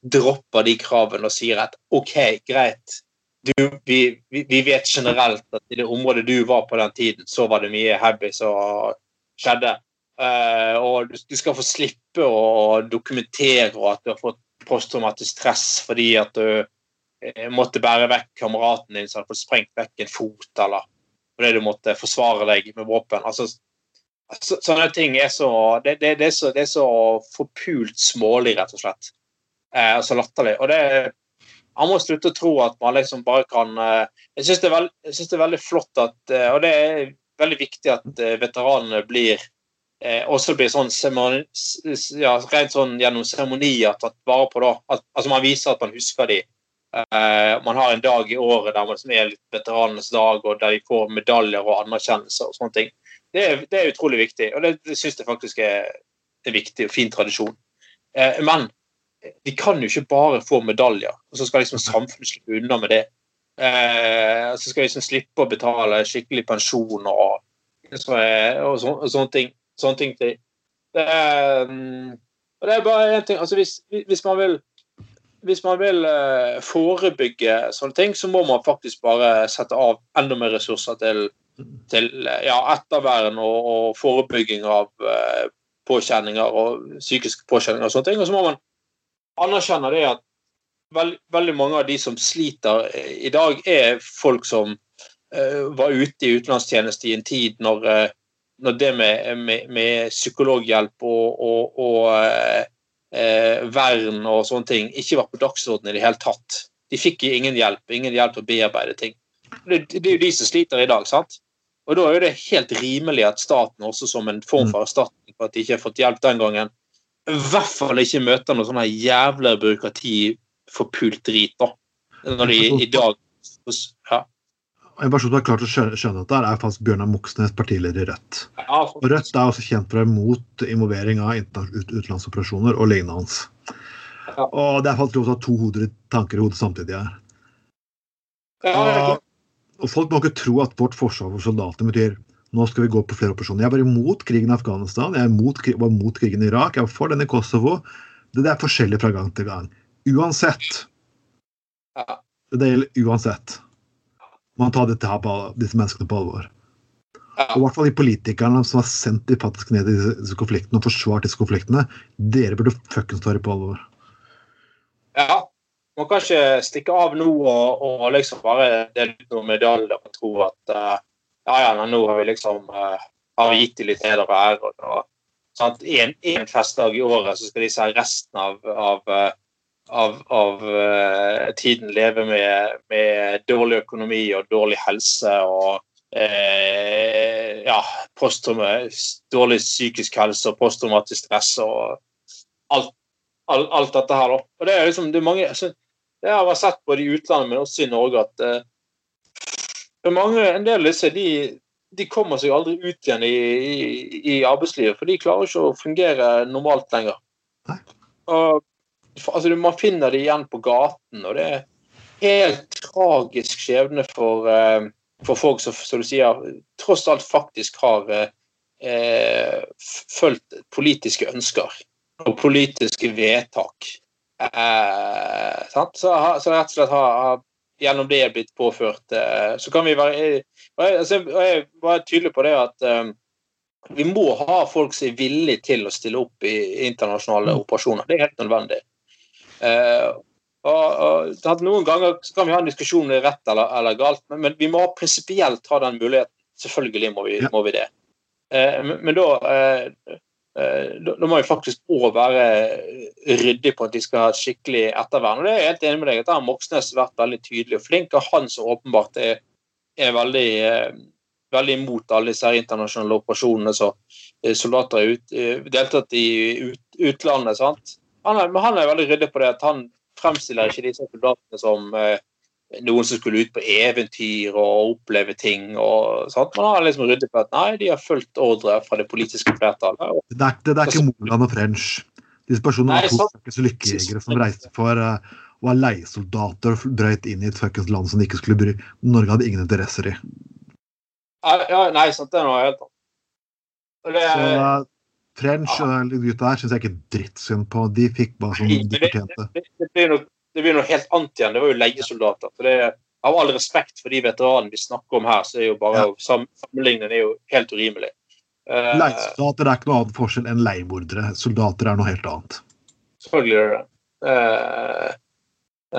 dropper de kravene og sier at OK, greit, du, vi, vi, vet generelt at i det området du var på den tiden, så var det mye habby som skjedde. Uh, og du, du, skal få slippe å dokumentere at du har fått posttraumatisk stress fordi at du uh, måtte bære vekk kameraten din som hadde fått sprengt vekk en fot, eller fordi du måtte forsvare deg med våpen. Altså, så, sånne ting er så det, det, det, er så det er så forpult smålig, rett og slett. Eh, så latterlig. Og det han må slutte å tro at man liksom bare kan Jeg syns det, det, er veldig flott at Og det er veldig viktig at veteranene blir eh, også blir sånn ja, rent sånn gjennom seremonier tatt vare på. da. At, altså Man viser at man husker de. Eh, man har en dag i året der man som er litt veteranenes dag, og der de får medaljer og anerkjennelser og sånne ting. Det er, det er utrolig viktig, og det, det syns jeg faktisk er en viktig og fin tradisjon. Eh, men de kan jo ikke bare få medaljer, og så skal liksom samfunnet slippe unna med det. Eh, så skal de liksom slippe å betale skikkelig pensjon og, og, så, og sånne ting sånne ting til. Det og det er bare én ting altså hvis, hvis, man vil, hvis man vil uh, forebygge sånne ting, så må man faktisk bare sette av enda mer ressurser til, til ja, ettervern og, og, forebygging av uh, påkjenninger og psykiske påkjenninger og sånne ting. Og så må man anerkjenne det at veld, veldig mange av de som sliter i dag, er folk som uh, var ute i utenlandstjeneste i en tid når når det med, med, med psykologhjelp og, og, og eh, vern og sånne ting ikke var på dagsordenen i det hele tatt. De fikk ingen hjelp, ingen hjelp til å bearbeide ting. Det, det er jo de som sliter i dag. sant? Og Da er det helt rimelig at staten også som en form for erstatning for at de ikke har fått hjelp den gangen, i hvert fall ikke møter noe sånn jævla byråkrati forpult drit, da. Når de i dag ja en person som har klart å skjønne dette, er faktisk Bjørnar Moxnes, partileder i Rødt. Og Rødt er også kjent for å være mot involvering av utenlandsoperasjoner og lignende hans. Og det er faktisk lov til å ha to hoder, tanker i hodet samtidig her. Og, og folk må ikke tro at vårt forsvar for soldater betyr nå skal vi gå på flere operasjoner. Jeg var imot krigen i Afghanistan, jeg var imot krigen i Irak, jeg var for den i Kosovo. Det er forskjellig fra gang til gang. Uansett. Det gjelder uansett man tar dette her på, disse menneskene på alvor. Ja. Og i hvert fall de politikerne som har sendt de faktisk ned i disse konfliktene og forsvart disse konfliktene. Dere burde fuckings ta det på alvor. Ja. Man kan ikke stikke av nå og, og liksom bare dele ut noen medaljer og tro at uh, ja, ja, nå har vi liksom uh, har vi gitt dem litt heder og ære. Og? En, en festdag i året så skal de se resten av, av uh, av, av uh, tiden leve med, med, dårlig økonomi og dårlig helse og uh, ja, dårlig psykisk helse og posttraumatisk stress og alt, alt, alt, dette her. Da. Og det er liksom, det er mange, altså, det har jeg sett både i utlandet, men også i Norge, at uh, mange, en del av disse de, de kommer seg aldri ut igjen i, i, i, arbeidslivet, for de klarer ikke å fungere normalt lenger. Og altså, Man finner det igjen på gaten, og det er helt tragisk skjebne for, uh, for folk som, som du sier, tross alt faktisk har uh, fulgt politiske ønsker og politiske vedtak. Uh, så, så, rett og slett har, gjennom det blitt påført Så kan vi være altså, Jeg er tydelig på det at vi må ha folk som er villige til å stille opp i internasjonale operasjoner. Det er helt nødvendig. Uh, og, og, Noen ganger kan vi ha en diskusjon om det er rett eller, eller galt, men, men, vi må prinsipielt ha den muligheten. Selvfølgelig må vi, ja. må vi det. Eh, men, men, da, eh, da, da må vi faktisk òg være ryddig på at de skal ha et skikkelig ettervern. Og det er jeg helt enig med deg at Der har Moxnes vært veldig tydelig og flink, og han som åpenbart er, er veldig, veldig imot alle disse internasjonale operasjonene som soldater har ut, deltatt i ut, utlandet. sant? Han er, men han er veldig ryddig på det at han fremstiller ikke disse soldatene som eh, noen som skulle ut på eventyr og oppleve ting. og sånt. Men han er liksom ryddig på at nei, de har fulgt ordre fra det politiske flertallet. Det er, det, det er ikke Moland og French. Disse personene er ikke så lykkejegere som reiste for uh, å er leiesoldater og drøyt inn i et fuckings land som de ikke skulle bry Norge hadde ingen interesser i. Ja, nei, sant, det er noe helt annet. Det, så, French og de gutta her syns jeg ikke drittsynd på. De fikk bare som de fortjente. Det, det, det, blir noe, det blir noe helt annet igjen. Det var jo leiesoldater. for det av all respekt for de veteranene vi snakker om her, så er jo bare ja. sammenligningen er jo helt urimelig. Uh, Leiesoldater er ikke noe annet forskjell enn leiemordere. Soldater er noe helt annet. Selvfølgelig er det det. Uh,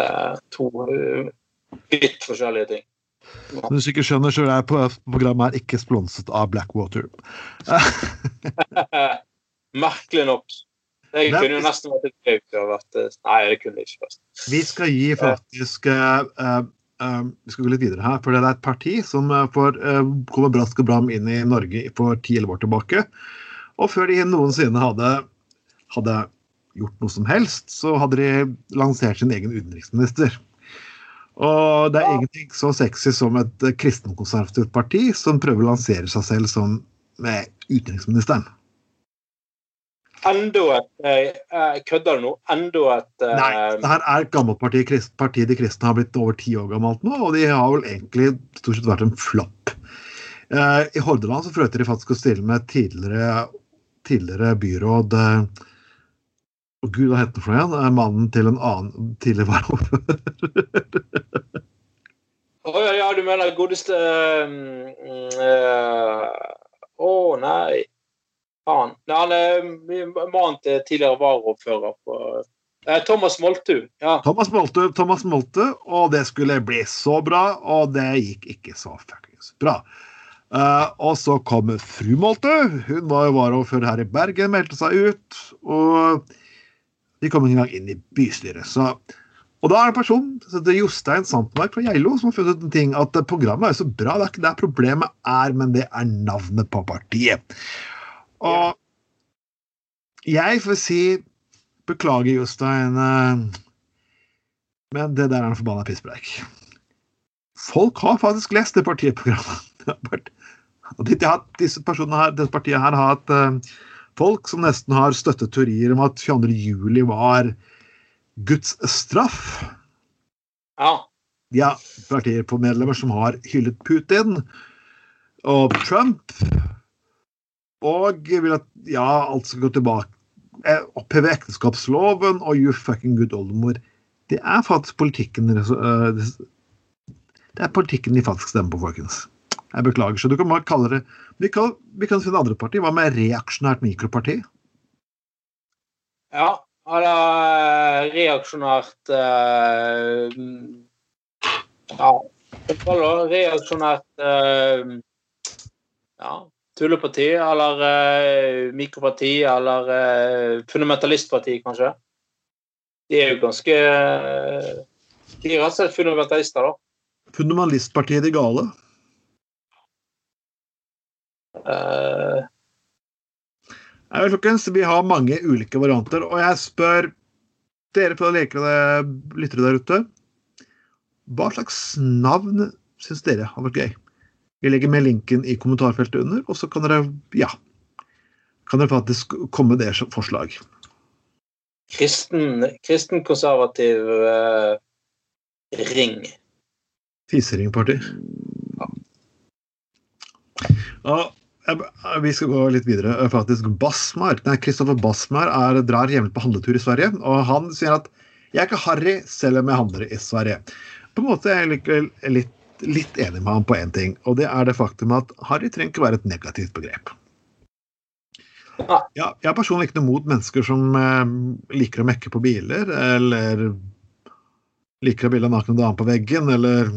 uh, to vidt forskjellige ting. Som du ikke skjønner, så er programmet her ikke sponset av Blackwater. Merkelig nok. Det kunne jo nesten vært et gøy. Nei, det kunne det ikke. Vi skal gi faktisk uh, uh, Vi skal gå litt videre her. For det er et parti som uh, kommer brask og bram inn i Norge for ti-elleve år tilbake. Og før de noensinne hadde, hadde gjort noe som helst, så hadde de lansert sin egen utenriksminister. Og det er ingenting så sexy som et kristenkonservativt parti som prøver å lansere seg selv som med utenriksministeren. Enda et uh, Kødder du nå? Enda et Nei, det her er et gammelt parti. Partiet De kristne har blitt over ti år gammelt nå, og de har vel egentlig stort sett vært en flopp. I Hordaland så prøvde de faktisk å stille med tidligere, tidligere byråd og gud, hva heter for igjen? Er mannen til en annen tidligere varaordfører? Å oh, ja, ja, du mener godeste Å uh, uh, oh, nei. Faen. Nei, han er mannen til tidligere varaordfører på Thomas Moltu. Ja. Thomas Moltu, Thomas Moltu, og det skulle bli så bra, og det gikk ikke så fuckings bra. Uh, og så kom fru Moltu. Hun var jo varaordfører her i Bergen, meldte seg ut. Og de kom ikke engang inn i bystyret. Så, og da er det en person, det er Jostein Sandmark fra Geilo, som har funnet ut en ting at programmet er så bra. Det er ikke det problemet er, men det er navnet på partiet. Og jeg får si beklager, Jostein, eh, men det der er en forbanna pisspreik. Folk har faktisk lest det partiprogrammet. Og disse personene her, dette partiet her har hatt uh, folk som nesten har støttet teorier om at 22. juli var Guds straff. Ja. De har medlemmer som har hyllet Putin og Trump og vil at ja, alt skal gå tilbake. Eh, oppheve ekteskapsloven og you fucking good oldemor. Det er faktisk politikken eh, Det er politikken de faktisk stemmer på, folkens. Jeg beklager. Så du kan bare kalle det Vi kan, vi kan finne andre partier. Hva med reaksjonært mikroparti? Ja, eller reaksjonært uh, Ja, reaksjonært uh, Ja, tulleparti eller uh, mikroparti eller uh, fundamentalistparti, kanskje. De er jo ganske uh, De er rett og slett fundamentalister, da. Fundamentalistpartiet de gale? Uh, Nei, folkens, vi har mange ulike varianter, og jeg spør dere på lekende lyttere der ute Hva slags navn syns dere har vært gøy? Vi legger med linken i kommentarfeltet under, og så kan dere ja, kan dere faktisk komme med deres forslag. Kristen, kristenkonservativ eh, ring. Fiseringparti. Ja. ja. Vi skal gå litt videre. Faktisk Basmar, nei, Kristoffer Basmar er, drar jevnlig på handletur i Sverige. Og han sier at 'jeg er ikke harry selv om jeg handler i Sverige'. På en måte er jeg likevel litt litt enig med ham på én ting, og det er det faktum at harry trenger ikke være et negativt begrep. Ja, jeg har personlig ikke noe mot mennesker som eh, liker å mekke på biler, eller liker å bilde av nakne damer på veggen, eller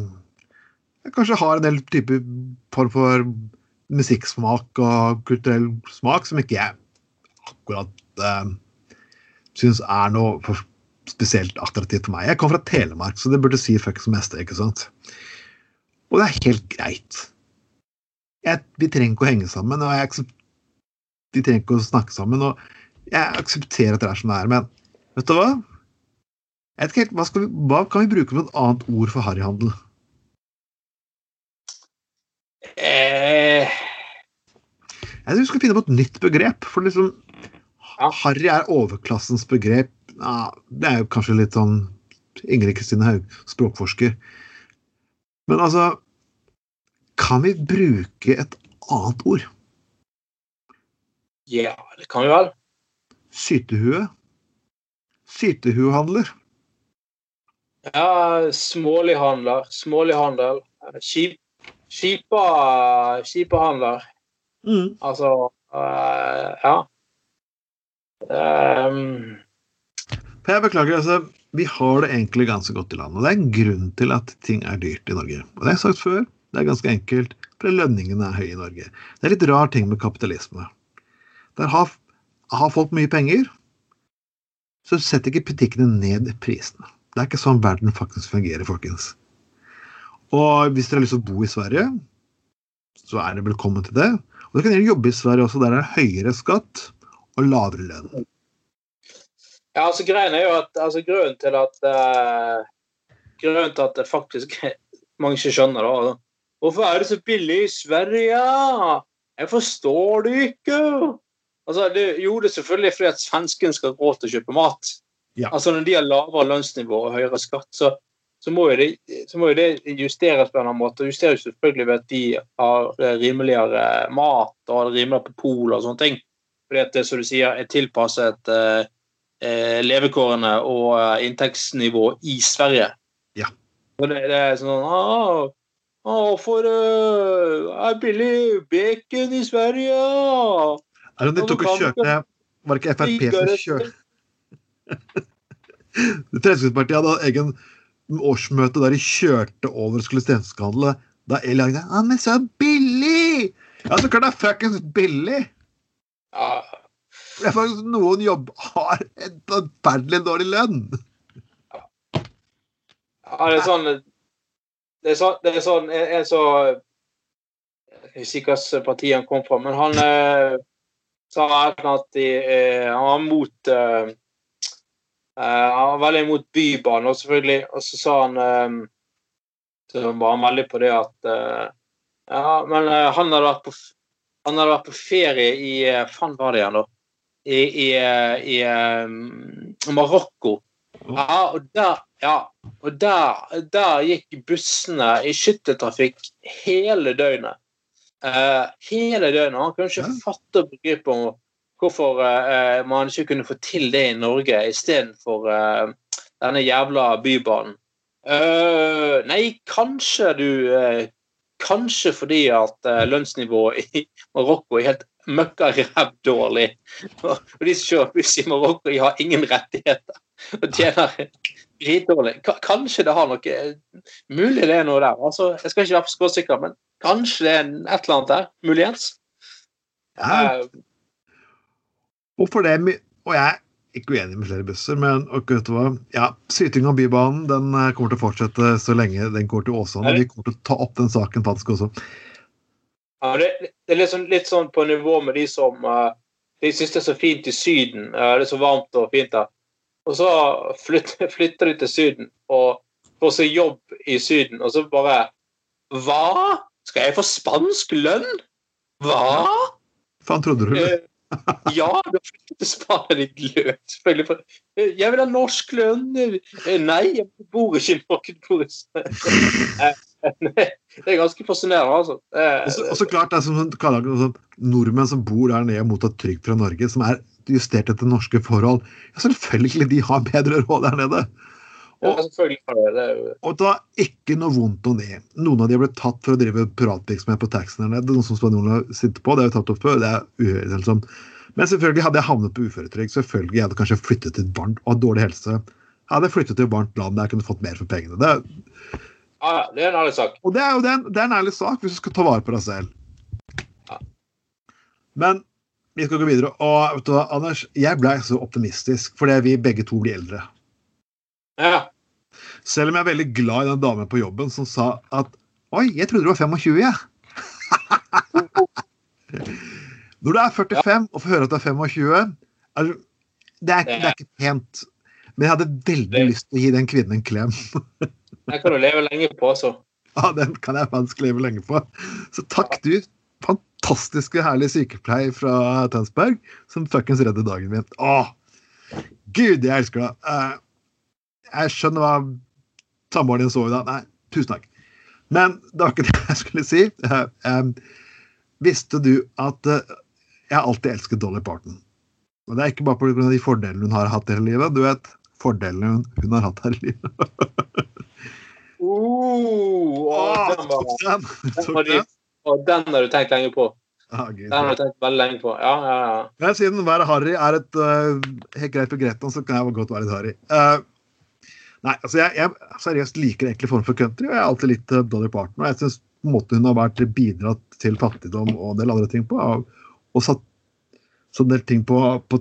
kanskje har en del type form for musikksmak og kulturell smak som ikke jeg akkurat eh, syns er noe spesielt attraktivt for meg. Jeg kommer fra Telemark, så det burde si fuck som meste, ikke sant? Og det er helt greit. Jeg, vi trenger ikke å henge sammen, og jeg, vi trenger ikke å snakke sammen. og Jeg aksepterer at det er som det er, men vet du hva? Jeg vet ikke helt, hva, vi, hva kan vi bruke som et annet ord for harryhandel? Eh. Jeg tror vi skal finne på et nytt begrep. For liksom ja. Harry er overklassens begrep. Ja, det er jo kanskje litt sånn Ingrid Kristine Haug, språkforsker. Men altså Kan vi bruke et annet ord? Ja, det kan vi vel. Sytehue. Sytehuehandler. Ja, smålighandler. Smålighandel. Skip, skipa, skipahandler. Mm. Altså uh, Ja. Um, jeg beklager, altså, vi har det egentlig ganske godt i landet. og Det er en grunn til at ting er dyrt i Norge. Og det har jeg sagt før, det er ganske enkelt, fordi lønningene er høye i Norge. Det er litt rar ting med kapitalisme. Der har, har folk mye penger, så setter ikke butikkene ned prisene. Det er ikke sånn verden faktisk fungerer, folkens. Og hvis dere har lyst til å bo i Sverige, så er dere velkommen til det. Og dere kan gjerne jobbe i Sverige også, der det er høyere skatt og lavere lønn. Ja, altså greien er jo at altså, Grunnen til at uh, Grunnen til at det faktisk mange ikke skjønner det Hvorfor er det så billig i Sverige? Jeg forstår det ikke. Altså, det, jo, det er selvfølgelig fordi at svensken skal ha råd til å kjøpe mat. Ja. Altså Når de har lavere lønnsnivå og høyere skatt, så, så, må det, så, må jo det, justeres på en annen måte. Justeres selvfølgelig ved at de har rimeligere mat og har rimeligere på pol og sånne ting. Fordi at det som du sier, er tilpasset eh, eh, levekårene og eh, inntektsnivå i Sverige. Ja. Og det, det er sånn ah, ah, For uh, er billig bacon i Sverige? Er det de tok og kjørte Var det ikke Frp som kjørte Fremskrittspartiet hadde egen årsmøte der de kjørte over og skulle stenskehandle. Da Eli lagde ah, men så billig! Ja, så klart det er fuckings billig! Ja. Det er faktisk noen jobb har en forferdelig dårlig lønn. Ja, det er sånn Det er sånn, det er sånn en, en så Jeg husker ikke hvilket parti han kom fra, men han eh, sa at de, eh, han var mot eh, han var veldig imot Bybanen, og selvfølgelig Og så sa han um, Så var han veldig på det at uh, Ja, men uh, han hadde vært på han hadde vært på ferie i uh, Faen var det igjen, da? I, i, i um, Marokko. Ja, og der ja, og der, der gikk bussene i skytteltrafikk hele døgnet. hele døgnet. Han kunne ikke fatte og begripe om hvorfor eh, man ikke kunne få til det i Norge istedenfor eh, denne jævla bybanen. Uh, nei, kanskje du eh, Kanskje fordi at eh, lønnsnivået i Marokko er helt møkkaræv dårlig. Og de som kjører buss i Marokko, de har ingen rettigheter og tjener dritdårlig. Ka- Kanskje det har noe Mulig det er noe der. Altså, jeg skal ikke være for skråsikker, men kanskje det er et eller annet der. Muligens. Ja, Eh, Hvorfor det? Og jeg er ikke uenig med flere busser, men og vet du hva? Ja, Syting av Bybanen den eh, kommer til å fortsette så lenge den går til Åsane. Vi kommer til å ta opp den saken faktisk også. Ja, det, det er litt sånn, litt sånn på nivå med de som uh, De syns det er så fint i Syden. Uh, det er så varmt og fint der. Og så flytter, flytter de til Syden og får seg jobb i Syden, og så bare Hva? Skal jeg få spansk lønn? Hva? Faen, trodde du det? Eh, ja, du til Spania, ditt løk. Selvfølgelig. for- Eh, Jeg vil ha norsk lønn. Eh, Nei, jeg bor ikke i i Sverige. Eh, Det er ganske fascinerende, altså. Eh, Og så- klart, det er som sånn- sånn, nordmenn som bor der nede og mottar trygd fra Norge, som er justert etter norske forhold. Selvfølgelig, de har bedre råd der nede. Jo- Og det var ikke noe vondt om det. Noen av de ble tatt for å drive piratvirksomhet på taxien Det er Noe som spanjolene sitter på. Det er jo tatt opp før. Det er uhørt, liksom. Men selvfølgelig hadde jeg havnet på uføretrygd. Selvfølgelig hadde jeg kanskje flyttet til et varmt og dårlig helse. Jeg hadde flyttet til et varmt land der jeg kunne fått mer for pengene. Det, ja, det er en ærlig sak. og det er jo det er, en- det er en ærlig sak hvis du skal ta vare på deg selv. Ja. Men vi skal gå videre. Og vet du hva, Anders, jeg ble så optimistisk fordi vi begge to blir eldre. Ja. Selv om jeg er veldig glad i den damen på jobben som sa at Oi, jeg trodde du var 25, jeg. Når du er 45 og får høre at du er 25 er, det, er, det er ikke pent. Men jeg hadde veldig Det- lyst til å gi den kvinnen en klem. Den kan du leve lenge på, så. Ja, den kan jeg faktisk leve lenge på. Så takk, du fantastiske, herlige sykepleier fra Tønsberg, som fuckings redder dagen min. Åh, gud, jeg elsker deg. Jeg skjønner hva samboeren din så i dag. Nei, tusen takk. Men det var ikke det jeg skulle si. Eh, visste du at eh, jeg har alltid elsket Dolly Parton? Og det er ikke bare pga. de fordelene hun har hatt i hele livet. Du vet, fordelene hun, hun har hatt her i livet. oh, Åh, den, var, den! Den, var den. og den har du tenkt lenge på. Ah. Den har du tenkt veldig lenge på. Ja, ja, ja. Men siden å være harry er et uh, helt greit begrep, så kan jeg godt være litt harry. Eh, nei, altså jeg, jeg seriøst liker egentlig form for country, og jeg er alltid litt uh, Dolly Parton. Og jeg syns måten hun har vært bidratt til fattigdom og en del andre ting på, og, og satt så en del ting på, på,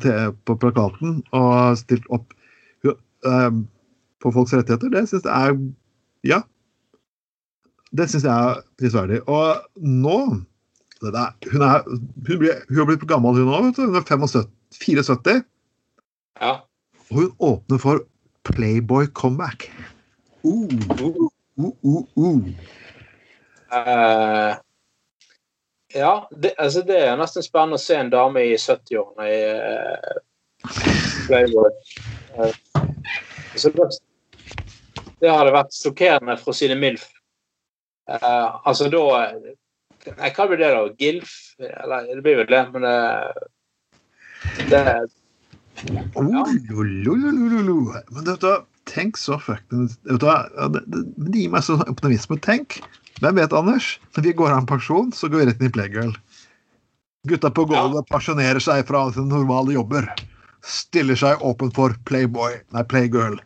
på plakaten og stilt opp på eh, folks rettigheter, det syns jeg er Ja. Det syns jeg er prisverdig. Og nå det der, hun, er, hun, blir, hun har blitt gammel, hun òg. Hun er 75, 74. ja. Og hun åpner for Playboy comeback. Uh, Uh, uh, uh, uh. eh, ja, det, altså det er nesten spennende å se en dame i 70-årene i uh, Playboy. Eh, det, hadde vært sjokkerende for å si det mildt. Eh, altså da hva blir det, da? Gilf? Eller det blir vel det, men det, det Oh. Men vet du, tenk så fucking vet du, hva, ja, det, det, men det gir meg sånn optimisme. Tenk. Hvem vet, Anders? Når vi går av med pensjon, så går vi rett inn i Playgirl. Gutta på gulvet pensjonerer seg fra sine normale jobber. Stiller seg åpen for Playboy, nei, Playgirl.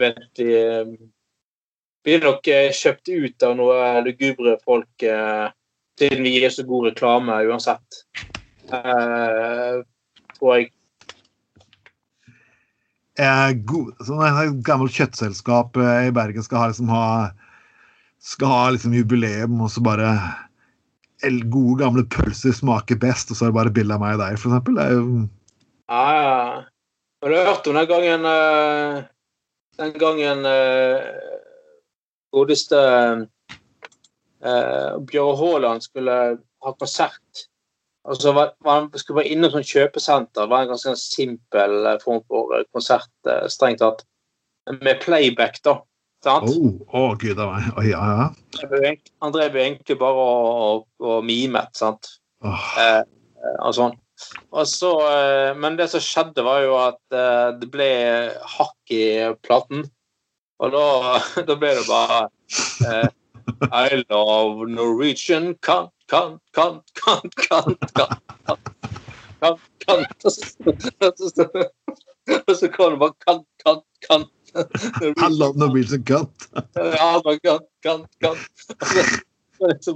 Vet, de eh, blir nok eh, kjøpt ut av noe lugubre folk, eh, siden vi gir så god reklame uansett. Eh, tror jeg. eh, god, sånn et gammelt kjøttselskap eh, i Bergen skal ha, liksom, ha, skal ha liksom, jubileum, og så bare el, Gode, gamle pølser smaker best, og så er det bare bilde av meg og deg, for eksempel. Det er jo Ja, ja. Har du hørt om den gangen eh, Den gangen eh, godeste uh, Bjørn Haaland skulle ha konsert. Altså, var, var, han skulle bare innom sånn kjøpesenter. Det var en ganske simpel eh, form for eh, konsert, eh, strengt tatt. Med playback, da. Sant? Oh, oh, gud a meg. Oh, ja, ja. Han drev egentlig- jo egentlig bare og, og, og mimet, sant. Oh. Eh, og sånn. Og så, eh, men det som skjedde, var jo at eh, det ble hakk i platen. Og da, da ble det bare I love Norwegian kant, kant, kant, kant, kant, kant, kant, kant. Og så- og så- Og kom det bare kant, kant, kant. Han I blir så kant. Ja, bare kant, kant, kant. Og så,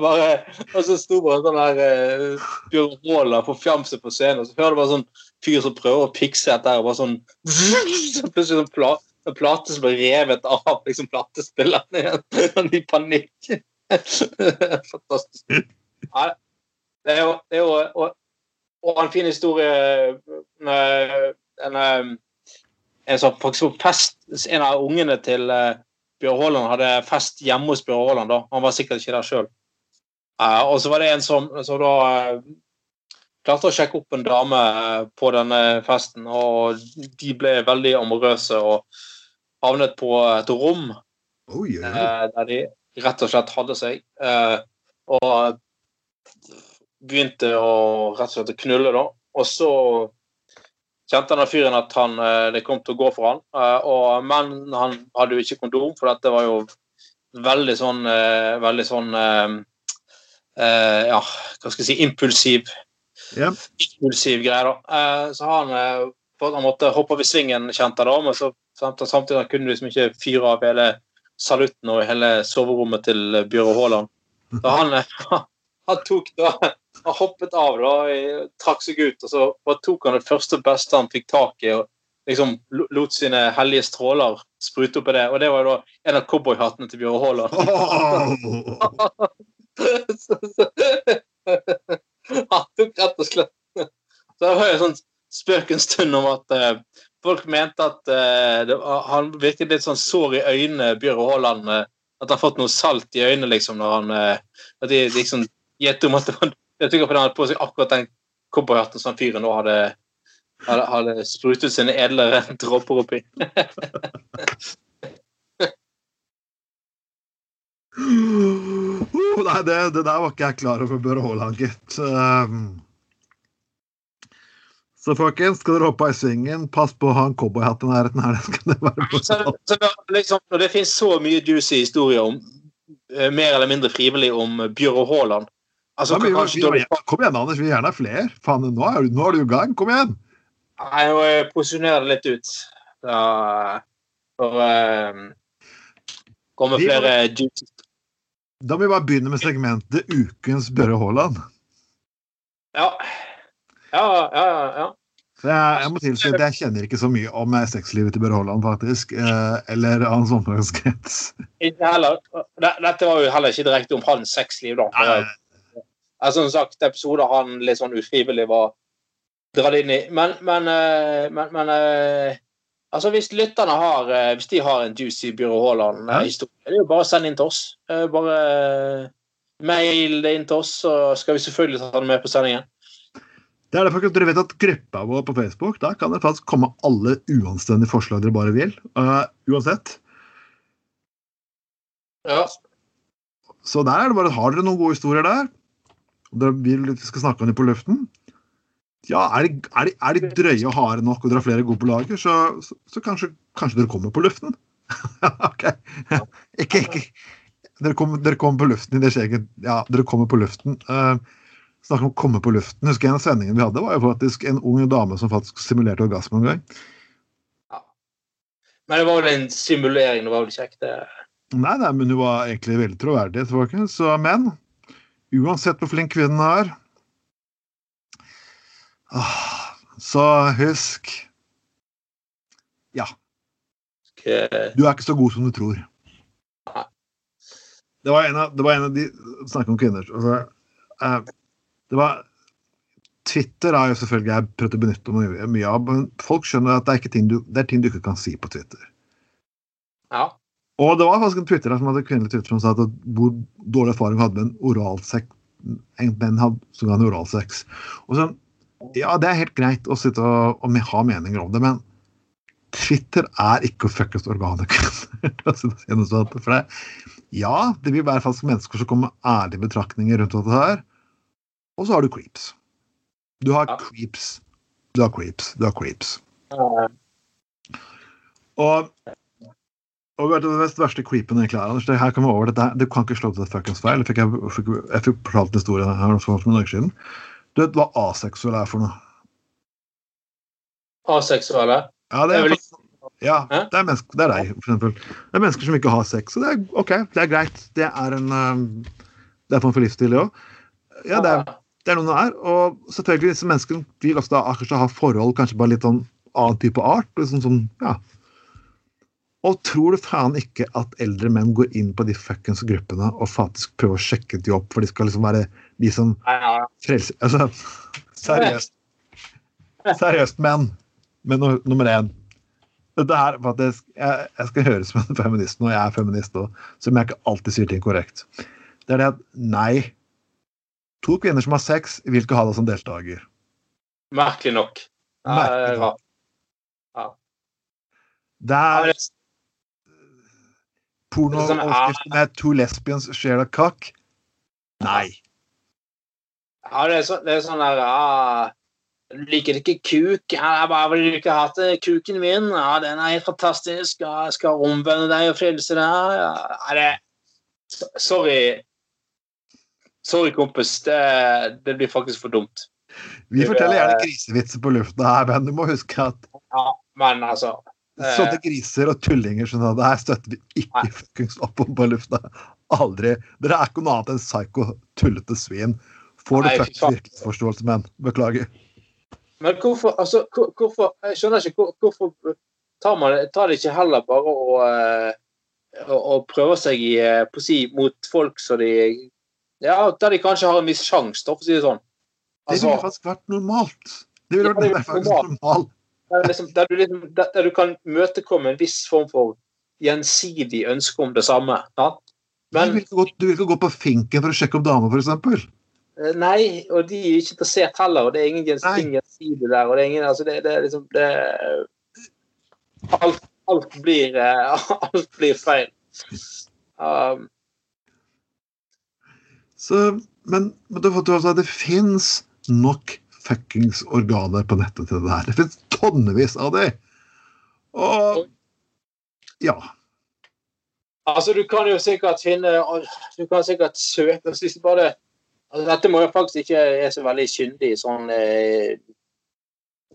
bare, og så sto bare sånn her eh, Bjørn Råla forfjamset på scenen, og så hører du bare sånn fyr som prøver å pikse etter, og bare sånn så Plutselig sånn pla, en plate som blir revet av liksom platespilleren igjen. Sånn i panikk. Fantastisk. Ja, det er jo, det er jo og, og en fin historie med en, eh, en som faktisk fest En av ungene til uh, Bjørn Haaland hadde fest hjemme hos Bjørn Haaland. da. Han var sikkert ikke der sjøl. og så var det en som, som da uh, klarte å sjekke opp en dame eh, på denne festen, og de ble veldig amorøse og havnet på et rom oh, yeah. oi. eh, der de rett og slett hadde seg. eh, og begynte å rett og slett å knulle, da. Og så kjente denne fyren at han, eh, det kom til å gå for han. eh, og, men han hadde jo ikke kondom, for dette var jo veldig sånn Veldig sånn Ja, hva skal jeg si Impulsiv Yep. impulsiv greie. da. Eh, så han, han måtte hoppe over svingen, kjente jeg da, men så samtidig han kunne liksom ikke fyre av hele salutten og hele soverommet til Bjørn Haaland. Da han, han tok da han hoppet av, da, og trakk seg ut, og så bare tok han det første beste han fikk tak i, og liksom lot sine hellige stråler sprute opp i det. Og det var jo da en av cowboyhattene til Bjørn Haaland. Så- Han tok rett og slett Så det var jo en sånn spøk en stund om at eh, folk mente at uh, det, han virket litt sånn sår i øynene, Bjørn Haaland. Uh, at han har fått noe salt i øynene, liksom, når han uh, At de liksom gjettet om at han Jeg tror fordi han hadde på seg akkurat den cowboyhatten som fyren nå hadde, hadde, hadde sprutet sine edlere dråper oppi. Nei, det, det der var ikke jeg klar over, Bør Haaland, gitt. Um, Så folkens, skal dere hoppe i svingen, pass på å ha en cowboyhatt i nærheten her. Det skal det. Så, så da, liksom, når det finnes så mye juicy historier om eh, mer eller mindre frivillig om Bjørre Haaland altså, Ja, vi- vi- vi- Kom igjen, Anders. Vi vil gjerne ha flere. Faen, nå er, du- nå er du i gang. Kom igjen. Nei, nå posisjonerer det litt ut. Da, for um, kommer Vi flere juicy Da må vi bare begynne med segmentet Ukens Børre Haaland. Ja. Ja, ja, ja. Så jeg, jeg må tilstå at jeg kjenner ikke så mye om sexlivet til Børre Haaland, faktisk. Eh, eller hans omgangskrets. Dette var jo heller ikke direkte om hans sexliv, da. Nei, Altså, som sagt, episoder han litt sånn ufrivillig var dratt inn i. Men, men, eh, men, men eh, altså, hvis lytterne har Hvis de har en juicy Byrå Haaland-historie, det er jo bare å sende inn til oss. Bare mail det inn til oss, så skal vi selvfølgelig ta det med på sendingen. Det er derfor at dere vet at gruppa vår på Facebook, der kan det faktisk komme alle uanstendige forslag dere bare vil. Uh, uansett. Ja. Så der er det bare Har dere noen gode historier der? Dere vil vi skal snakke om dem på luften? Ja, er de, er de, er de drøye og harde nok, og dere har flere gode på lager, så, så, så kanskje, kanskje dere kommer på luften? ok. ikke, ikke. Dere kommer, dere kommer på luften i deres eget Ja, dere kommer på luften. Uh, Snakk om å komme på luften. Husker En av sendingene vi hadde, var jo faktisk en ung dame som faktisk simulerte orgasme en gang. Ja. Men det var vel en simulering. Det var vel kjekt, det. Nei, nei, men hun var egentlig veldig troverdig. Så, men uansett hvor flink kvinnen er ah, Så husk Ja, Eh, du er ikke så god som du tror. Det var en av, det var en av de Snakk om kvinner. Altså, eh, det var Twitter har jo selvfølgelig jeg prøvd å benytte meg mye av, men folk skjønner at det er, ting du, det er ting du ikke kan si på Twitter. Ja. Og det var faktisk en twitterer som hadde kvinnelig twitter som sa at hvor dårlig erfaring hadde med en oralsex en menn hadde som ga en oralsex. Og så, ja, det er helt greit å sitte og, og ha meninger om det, men Twitter er ikke å fuckes organet sånn. Ja, det vil være faktisk mennesker som kommer med ærlige betraktninger rundt dette her. Og så har du creeps. Du har Ja. creeps. Du har creeps. Du har creeps. Eh, Og, og vet du, det mest verste creepen egentlig er, Anders, det her kommer over dette, Du kan ikke slå til et fuckings feil. Jeg fikk, jeg fikk, jeg fikk fortalt en historie her for noen dager siden. Du vet hva aseksuell er for noe? Aseksuelle. Ja, det Det er faktisk- ja, det er, menneske, det er deg, for eksempel. Det er mennesker som ikke har sex. Og det er OK, det er greit. Det er en um, Det er en for livsstil, det òg. Ja, det er, det er noen det er. Og selvfølgelig, disse menneskene vil også da kanskje ha forhold, kanskje bare litt sånn annen type art. Liksom sånn, ja. Og tror du faen ikke at eldre menn går inn på de fuckings gruppene og faktisk prøver å sjekke de opp, for de skal liksom være de som frelser Altså, seriøst. Seriøst, menn. Men no, nummer én Dette her, faktisk, jeg, jeg skal høres som en feminist nå, jeg er feminist òg, som jeg ikke alltid sier ting korrekt. Det er det at nei. To kvinner som har sex, vil ikke ha deg som deltaker. Merkelig nok. Merkelig nok. Det Ja, er det- pornooverskrifter med 'two lesbians share a cock'. Nei. Ja, det er, så, det er sånn der ja, Du liker ikke kuk? Ja, jeg bare vil ikke ikke til kuken min? Ja, den er helt fantastisk. Ja, jeg skal omvende deg og frelse deg. Ja, det so- Sorry. Sorry, kompis. Det, det blir faktisk for dumt. Vi forteller gjerne grisevitser på lufta her, men du må huske at Ja, men altså eh, sånne griser og tullinger som det her støtter vi ikke fuckings opp om på lufta. Aldri. Dere er ikke noe annet enn psyko, tullete svin. Får du fuckings virkelighetsforståelse, menn. Beklager. Men hvorfor altså, hvor- hvorfor, Jeg skjønner ikke hvor, hvorfor tar man tar det ikke heller bare å, eh, å, å prøve seg i, eh, på si, mot folk som de Ja, der de kanskje har en viss sjanse, for å si det sånn. Det Altså, ville faktisk vært normalt. Det ville Ja, vært ja, det faktisk normalt. der, liksom, der, du liksom, der, der du kan møtekomme en viss form for gjensidig ønske om det samme. Sant? du, vil gå, du vil ikke gå på finken for å sjekke opp damer, f.eks. eh, nei, og de er ikke interessert heller, og det er ingen gjensidig der. og det er ingen, altså det, det er liksom det, alt, alt, blir, eh, alt blir feil. Um, Så, men, men at det fins nok fuckings organer på nettet til det her. Det finnes tonnevis av det. Og ja. Altså, du kan jo sikkert finne Du kan sikkert søke hvis bare altså, Dette må jo faktisk ikke er så veldig kyndig sånn eh,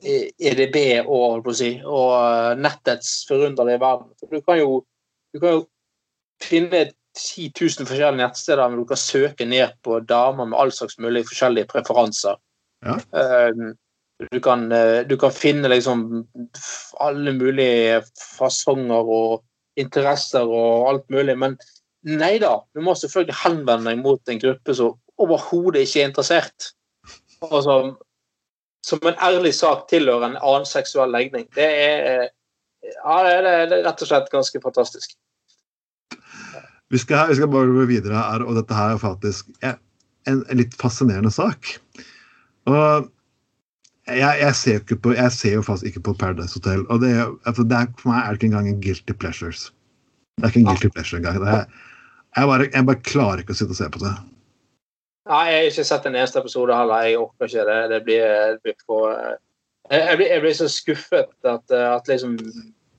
EDB og, si, og eh, nettets forunderlige verden. Du kan jo, du kan jo finne 10 000 forskjellige nettsteder men du kan søke ned på damer med all slags mulig forskjellige preferanser. Ja. Um, du, kan, uh, du kan, finne liksom alle mulige fasonger og interesser og alt mulig, men nei da. Du må selvfølgelig henvende deg mot en gruppe som overhodet ikke er interessert. Og som, som en ærlig sak tilhører en annen seksuell legning. Det er, ja, det er, det er rett og slett ganske fantastisk. Vi skal, vi skal, bare gå videre her, og dette her er faktisk en, en litt fascinerende sak. Og jeg, jeg, ser på, jeg, ser jo faktisk ikke på Paradise Hotel. og det, altså det er, For meg er det ikke engang en guilty pleasures. Det er ikke en guilty pleasure engang. Er, jeg, bare, jeg bare klarer ikke å sitte og se på det. Nei, jeg har ikke sett en eneste episode heller. Jeg orker ikke det. Det blir, det blir for jeg blir, blir, så skuffet at, at liksom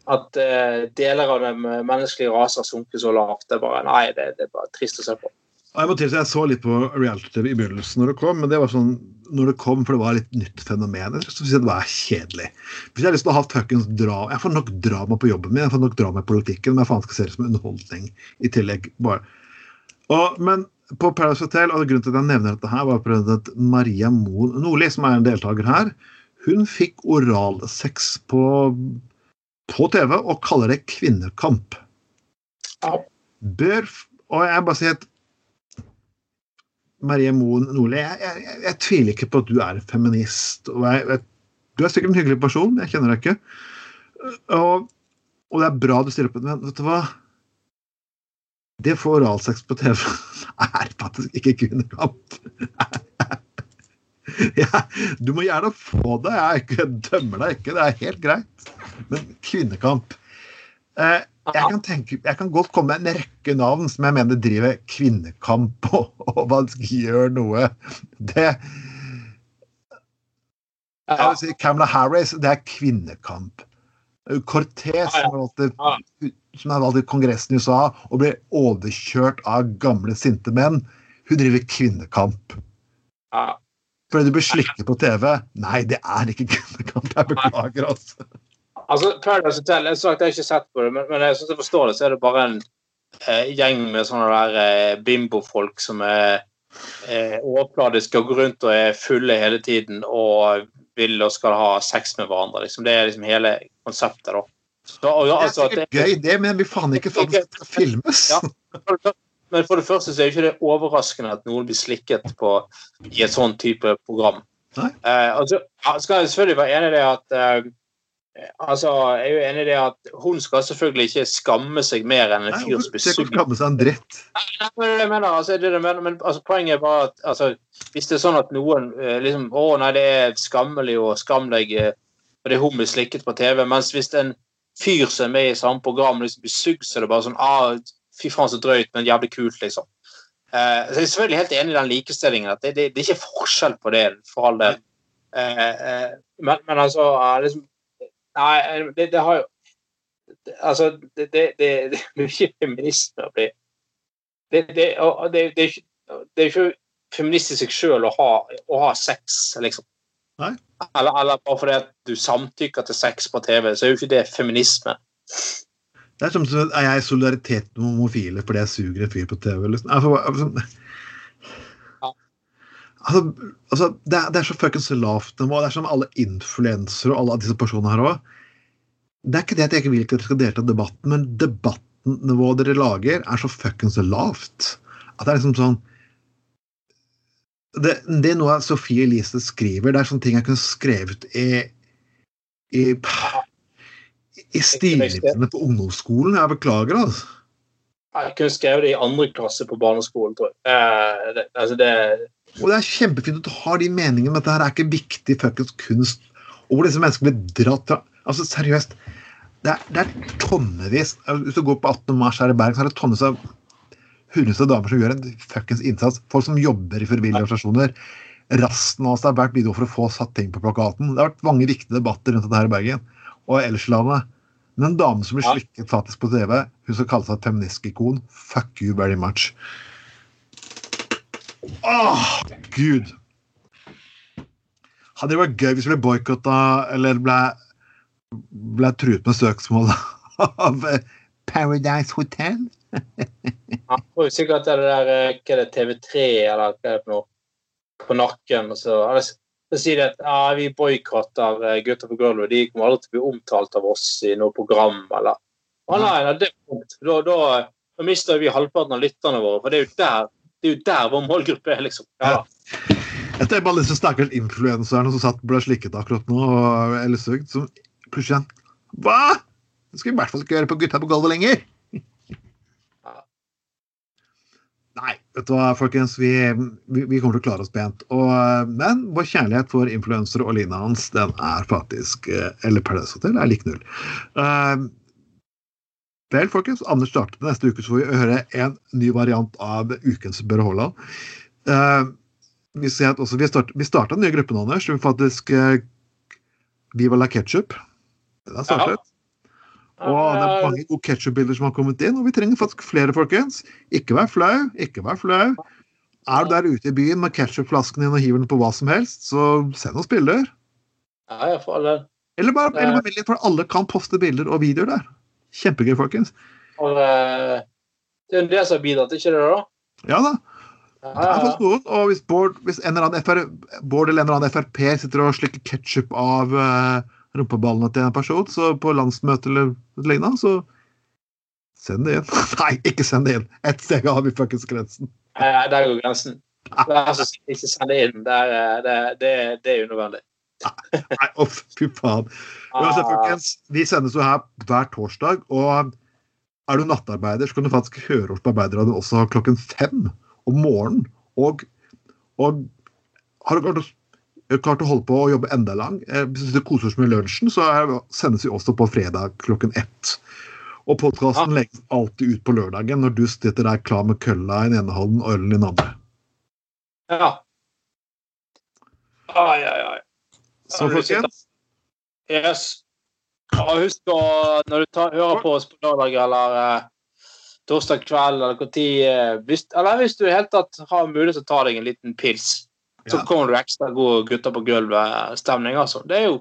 at uh, deler av den menneskelige rase har sunket så lavt. Det er bare, nei, det, det er bare trist å se på. Jeg må tilse, jeg så litt på reality-TV i begynnelsen når det kom, men det var sånn når det kom, for det var litt nytt fenomen. Jeg synes det var kjedelig. Hvis jeg har lyst til å ha fuckings drama Jeg får nok drama på jobben min, jeg får nok drama i politikken, men jeg faen skal se det som underholdning i tillegg. bare. Og, men på Paradise Hotel, og grunnen til at jeg nevner dette her, var at Maria Moen Nordli, som er en deltaker her, hun fikk oralsex på på TV og kaller det kvinnekamp. Ja. Bør Og jeg bare sier at Marie Moen Nordli, jeg, jeg, jeg, jeg, tviler ikke på at du er feminist. og Du er sikkert en hyggelig person, jeg kjenner deg ikke. Og, og det er bra du stiller opp, men vet du hva? Det å få oralsex på TV er faktisk ikke kvinnekamp. Ja, du må gjerne få det, jeg dømmer deg ikke, det er helt greit. Men kvinnekamp eh, jeg, kan tenke, jeg kan godt komme med en rekke navn som jeg mener driver kvinnekamp og, og gjør noe. Det jeg vil si Camela Harris, det er kvinnekamp. Cortez, som er valgt i Kongressen i USA og ble overkjørt av gamle, sinte menn, hun driver kvinnekamp. Fordi du blir slikket på TV. Nei, det er ikke kvinnekamp. Jeg beklager, altså. Altså, Paradise Hotel, jeg, sagt, jeg har ikke sett på det, men, men jeg, syns jeg forstår det, så er det bare en eh, gjeng med sånne der eh, bimbofolk som er eh, overfladiske og går rundt og er fulle hele tiden og vil og skal ha sex med hverandre. Liksom. Det er liksom hele konseptet, da. Så, og, altså, det er sikkert gøy, det, men vi faen ikke faen skal filmes. Ja. Men for det første så er ikke det overraskende at noen blir slikket på i et sånn type program. Eh, altså, skal jeg selvfølgelig være enig i det at eh, altså, Jeg er jo enig i det at hun skal selvfølgelig ikke skamme seg mer enn en fyr som blir sugd. skamme seg en dritt. Jeg mener, altså, det det mener, men altså, poenget er bare at altså, hvis det er sånn at noen eh, liksom Å, nei, det er skammelig og skam deg fordi hun blir slikket på TV, mens hvis en fyr som er med i samme program, liksom blir sugd, så er det bare sånn ah, Fy faen, så drøyt, men jævlig kult, liksom. Uh, så Jeg er selvfølgelig helt enig i den likestillingen. at Det, det, det er ikke forskjell på det, for all del. Uh, uh, men, men, altså liksom, Nei, det, det, har jo Altså, det, det, det, det er ikke feminisme å bli det, det, det, det, er ikke feministisk i seg sjøl å, å, ha sex, liksom. Nei. Eller, eller bare fordi at du samtykker til sex på TV, så er jo ikke det feminisme. Det er som Er jeg i solidaritet med homofile fordi jeg suger en fyr på TV? Liksom? Altså, altså, det, er, det, er, så fuckings lavt nivå. Det er som alle influensere og alle disse personene her òg. Det er ikke det at jeg ikke vil at dere skal delta i debatten, men debattnivået dere lager, er så fuckings lavt. At det er liksom sånn det, det, er noe Sofie Elise skriver. Det er sånne ting jeg kunne skrevet i, i i stilene på ungdomsskolen. Jeg beklager, altså. Jeg kunne skrevet det i andre klasse på barneskolen, tror jeg. Eh, det, altså det... Og det er kjempefint at du har de meningene, men dette her er ikke viktig fuckings kunst. Og hvor disse menneskene blir dratt fra Altså, seriøst. Det er, det er tonnevis Hvis du går på 18. mars her i Bergen, så er det tonnevis av hundrevis av damer som gjør en fuckings innsats. Folk som jobber i frivillige organisasjoner. rasten oss har vært video for å få satt ting på plakaten. Det har vært mange viktige debatter rundt dette her i Bergen og ellers i landet. Men en dame som blir slikket faktisk på TV, hun skal kalle seg et feministikon. Fuck you very much. Åh, gud. Hadde det vært gøy hvis vi ble boikotta eller ble, ble truet med søksmål av eh, Paradise Hotel? Han får jo sikkert det der eh, hva er det, TV3 eller hva er det for noe på nakken. og så, så sier de at ja, vi boikotter eh, Gutter på gulvet. De kommer aldri til å bli omtalt av oss i noe program. eller Å nei, nei, det er punkt. Da, da, da mister vi halvparten av lytterne våre. For det er jo der, det er jo der vår målgruppe er, liksom. Ja, da. Jeg tenker alle disse stakkars influenserne som satt ble slikket akkurat nå, og- eller sugd, som plutselig Hva?! Det skal vi i hvert fall ikke gjøre på Gutta på gulvet lenger! Nei, vet du hva, folkens. Vi, vi, vi kommer til å klare oss pent. Og, men vår kjærlighet for influensere og lina hans, den er faktisk eh, Eller Paradise Hotel er lik null. Eh, vel, folkens. Anders startet neste uke, så får vi høre en ny variant av ukens Børre Haaland. Uh, vi også, vi, start, vi starta den nye gruppen, Anders. Vi faktisk uh, Viva la ketchup. Den har startet. Og det er mange gode ketchup-bilder som har kommet inn, og vi trenger faktisk flere, folkens. Ikke vær flau, ikke vær flau. Er du der ute i byen med ketsjupflasken din og hiver den på hva som helst, så send oss bilder. Ja, ja, for alle. Eller bare, eller bare vent for alle kan poste bilder og videoer der. Kjempegøy, folkens. Og, eh, det er det som har bidratt, ikke det, da? Ja da. Ja, ja, noen, og hvis Bård, hvis en eller FR, Bård eller en eller annen Frp sitter og slikker ketsjup av uh, rumpeballene til en person så på landsmøte eller noe lignende, så send det inn. Nei, ikke send det inn! Ett steg har vi fuckings grensen. ja, ja, der går grensen. Vær så ikke send det inn. Det er, det, det, det er unødvendig. Nei, å, fy faen. Uansett, Ah, folkens, vi sendes jo her hver torsdag, og er du nattarbeider, så kan du faktisk høre oss på Arbeiderradioen også klokken fem om morgenen. Og, og har du klart å, klart å holde på å jobbe enda lang, eh, hvis du koser oss med lunsjen, så er, sendes vi også på fredag klokken ett. Og podkasten legges alltid ut på lørdagen når du sitter der klar med kølla i den ene hånden og ølen i den andre. ja. Ai, ai, ai. Så Ja, folkens, Yes. Og husk å, når du tar, hører på oss på lørdag eller eh, torsdag kveld, eller når tid eh, hvis, Eller hvis du i hele tatt har mulighet til å ta deg en liten pils, så kommer du ekstra god gutter på gulvet-stemning, altså. Det er jo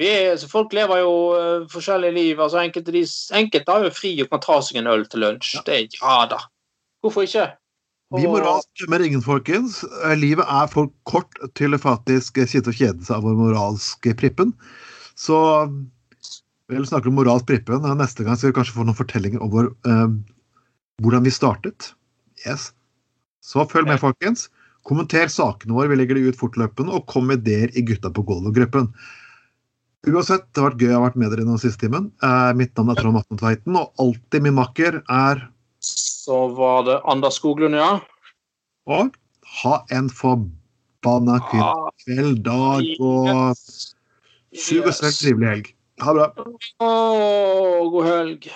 vi så Folk lever jo uh, forskjellige liv. altså Enkelte, de, enkelte har jo fri og kan ta seg en øl til lunsj. Ja. Det er Ja da. Hvorfor ikke? Vi moralsk med ingen, folkens. Eh, Livet er for kort til å faktisk eh, sitte og kjede seg av vår moralske prippen. Så vel snakker om moralsk prippen. Neste gang skal vi kanskje få noen fortellinger om vår, eh, hvordan vi startet. Yes. Så følg med, folkens. Kommenter sakene våre. Vi legger det ut fortløpende. Og kom med ideer i Gutta på gulvet-gruppen. Uansett, det har vært gøy å ha vært med dere den siste timen. Eh, mitt navn er Trond Matten Tveiten, og alltid min makker er Så var det Anders Skoglund, ja. Og ha en forbanna kveld, dag og sug og svelg trivelig helg. Ha det bra. Oh, god helg.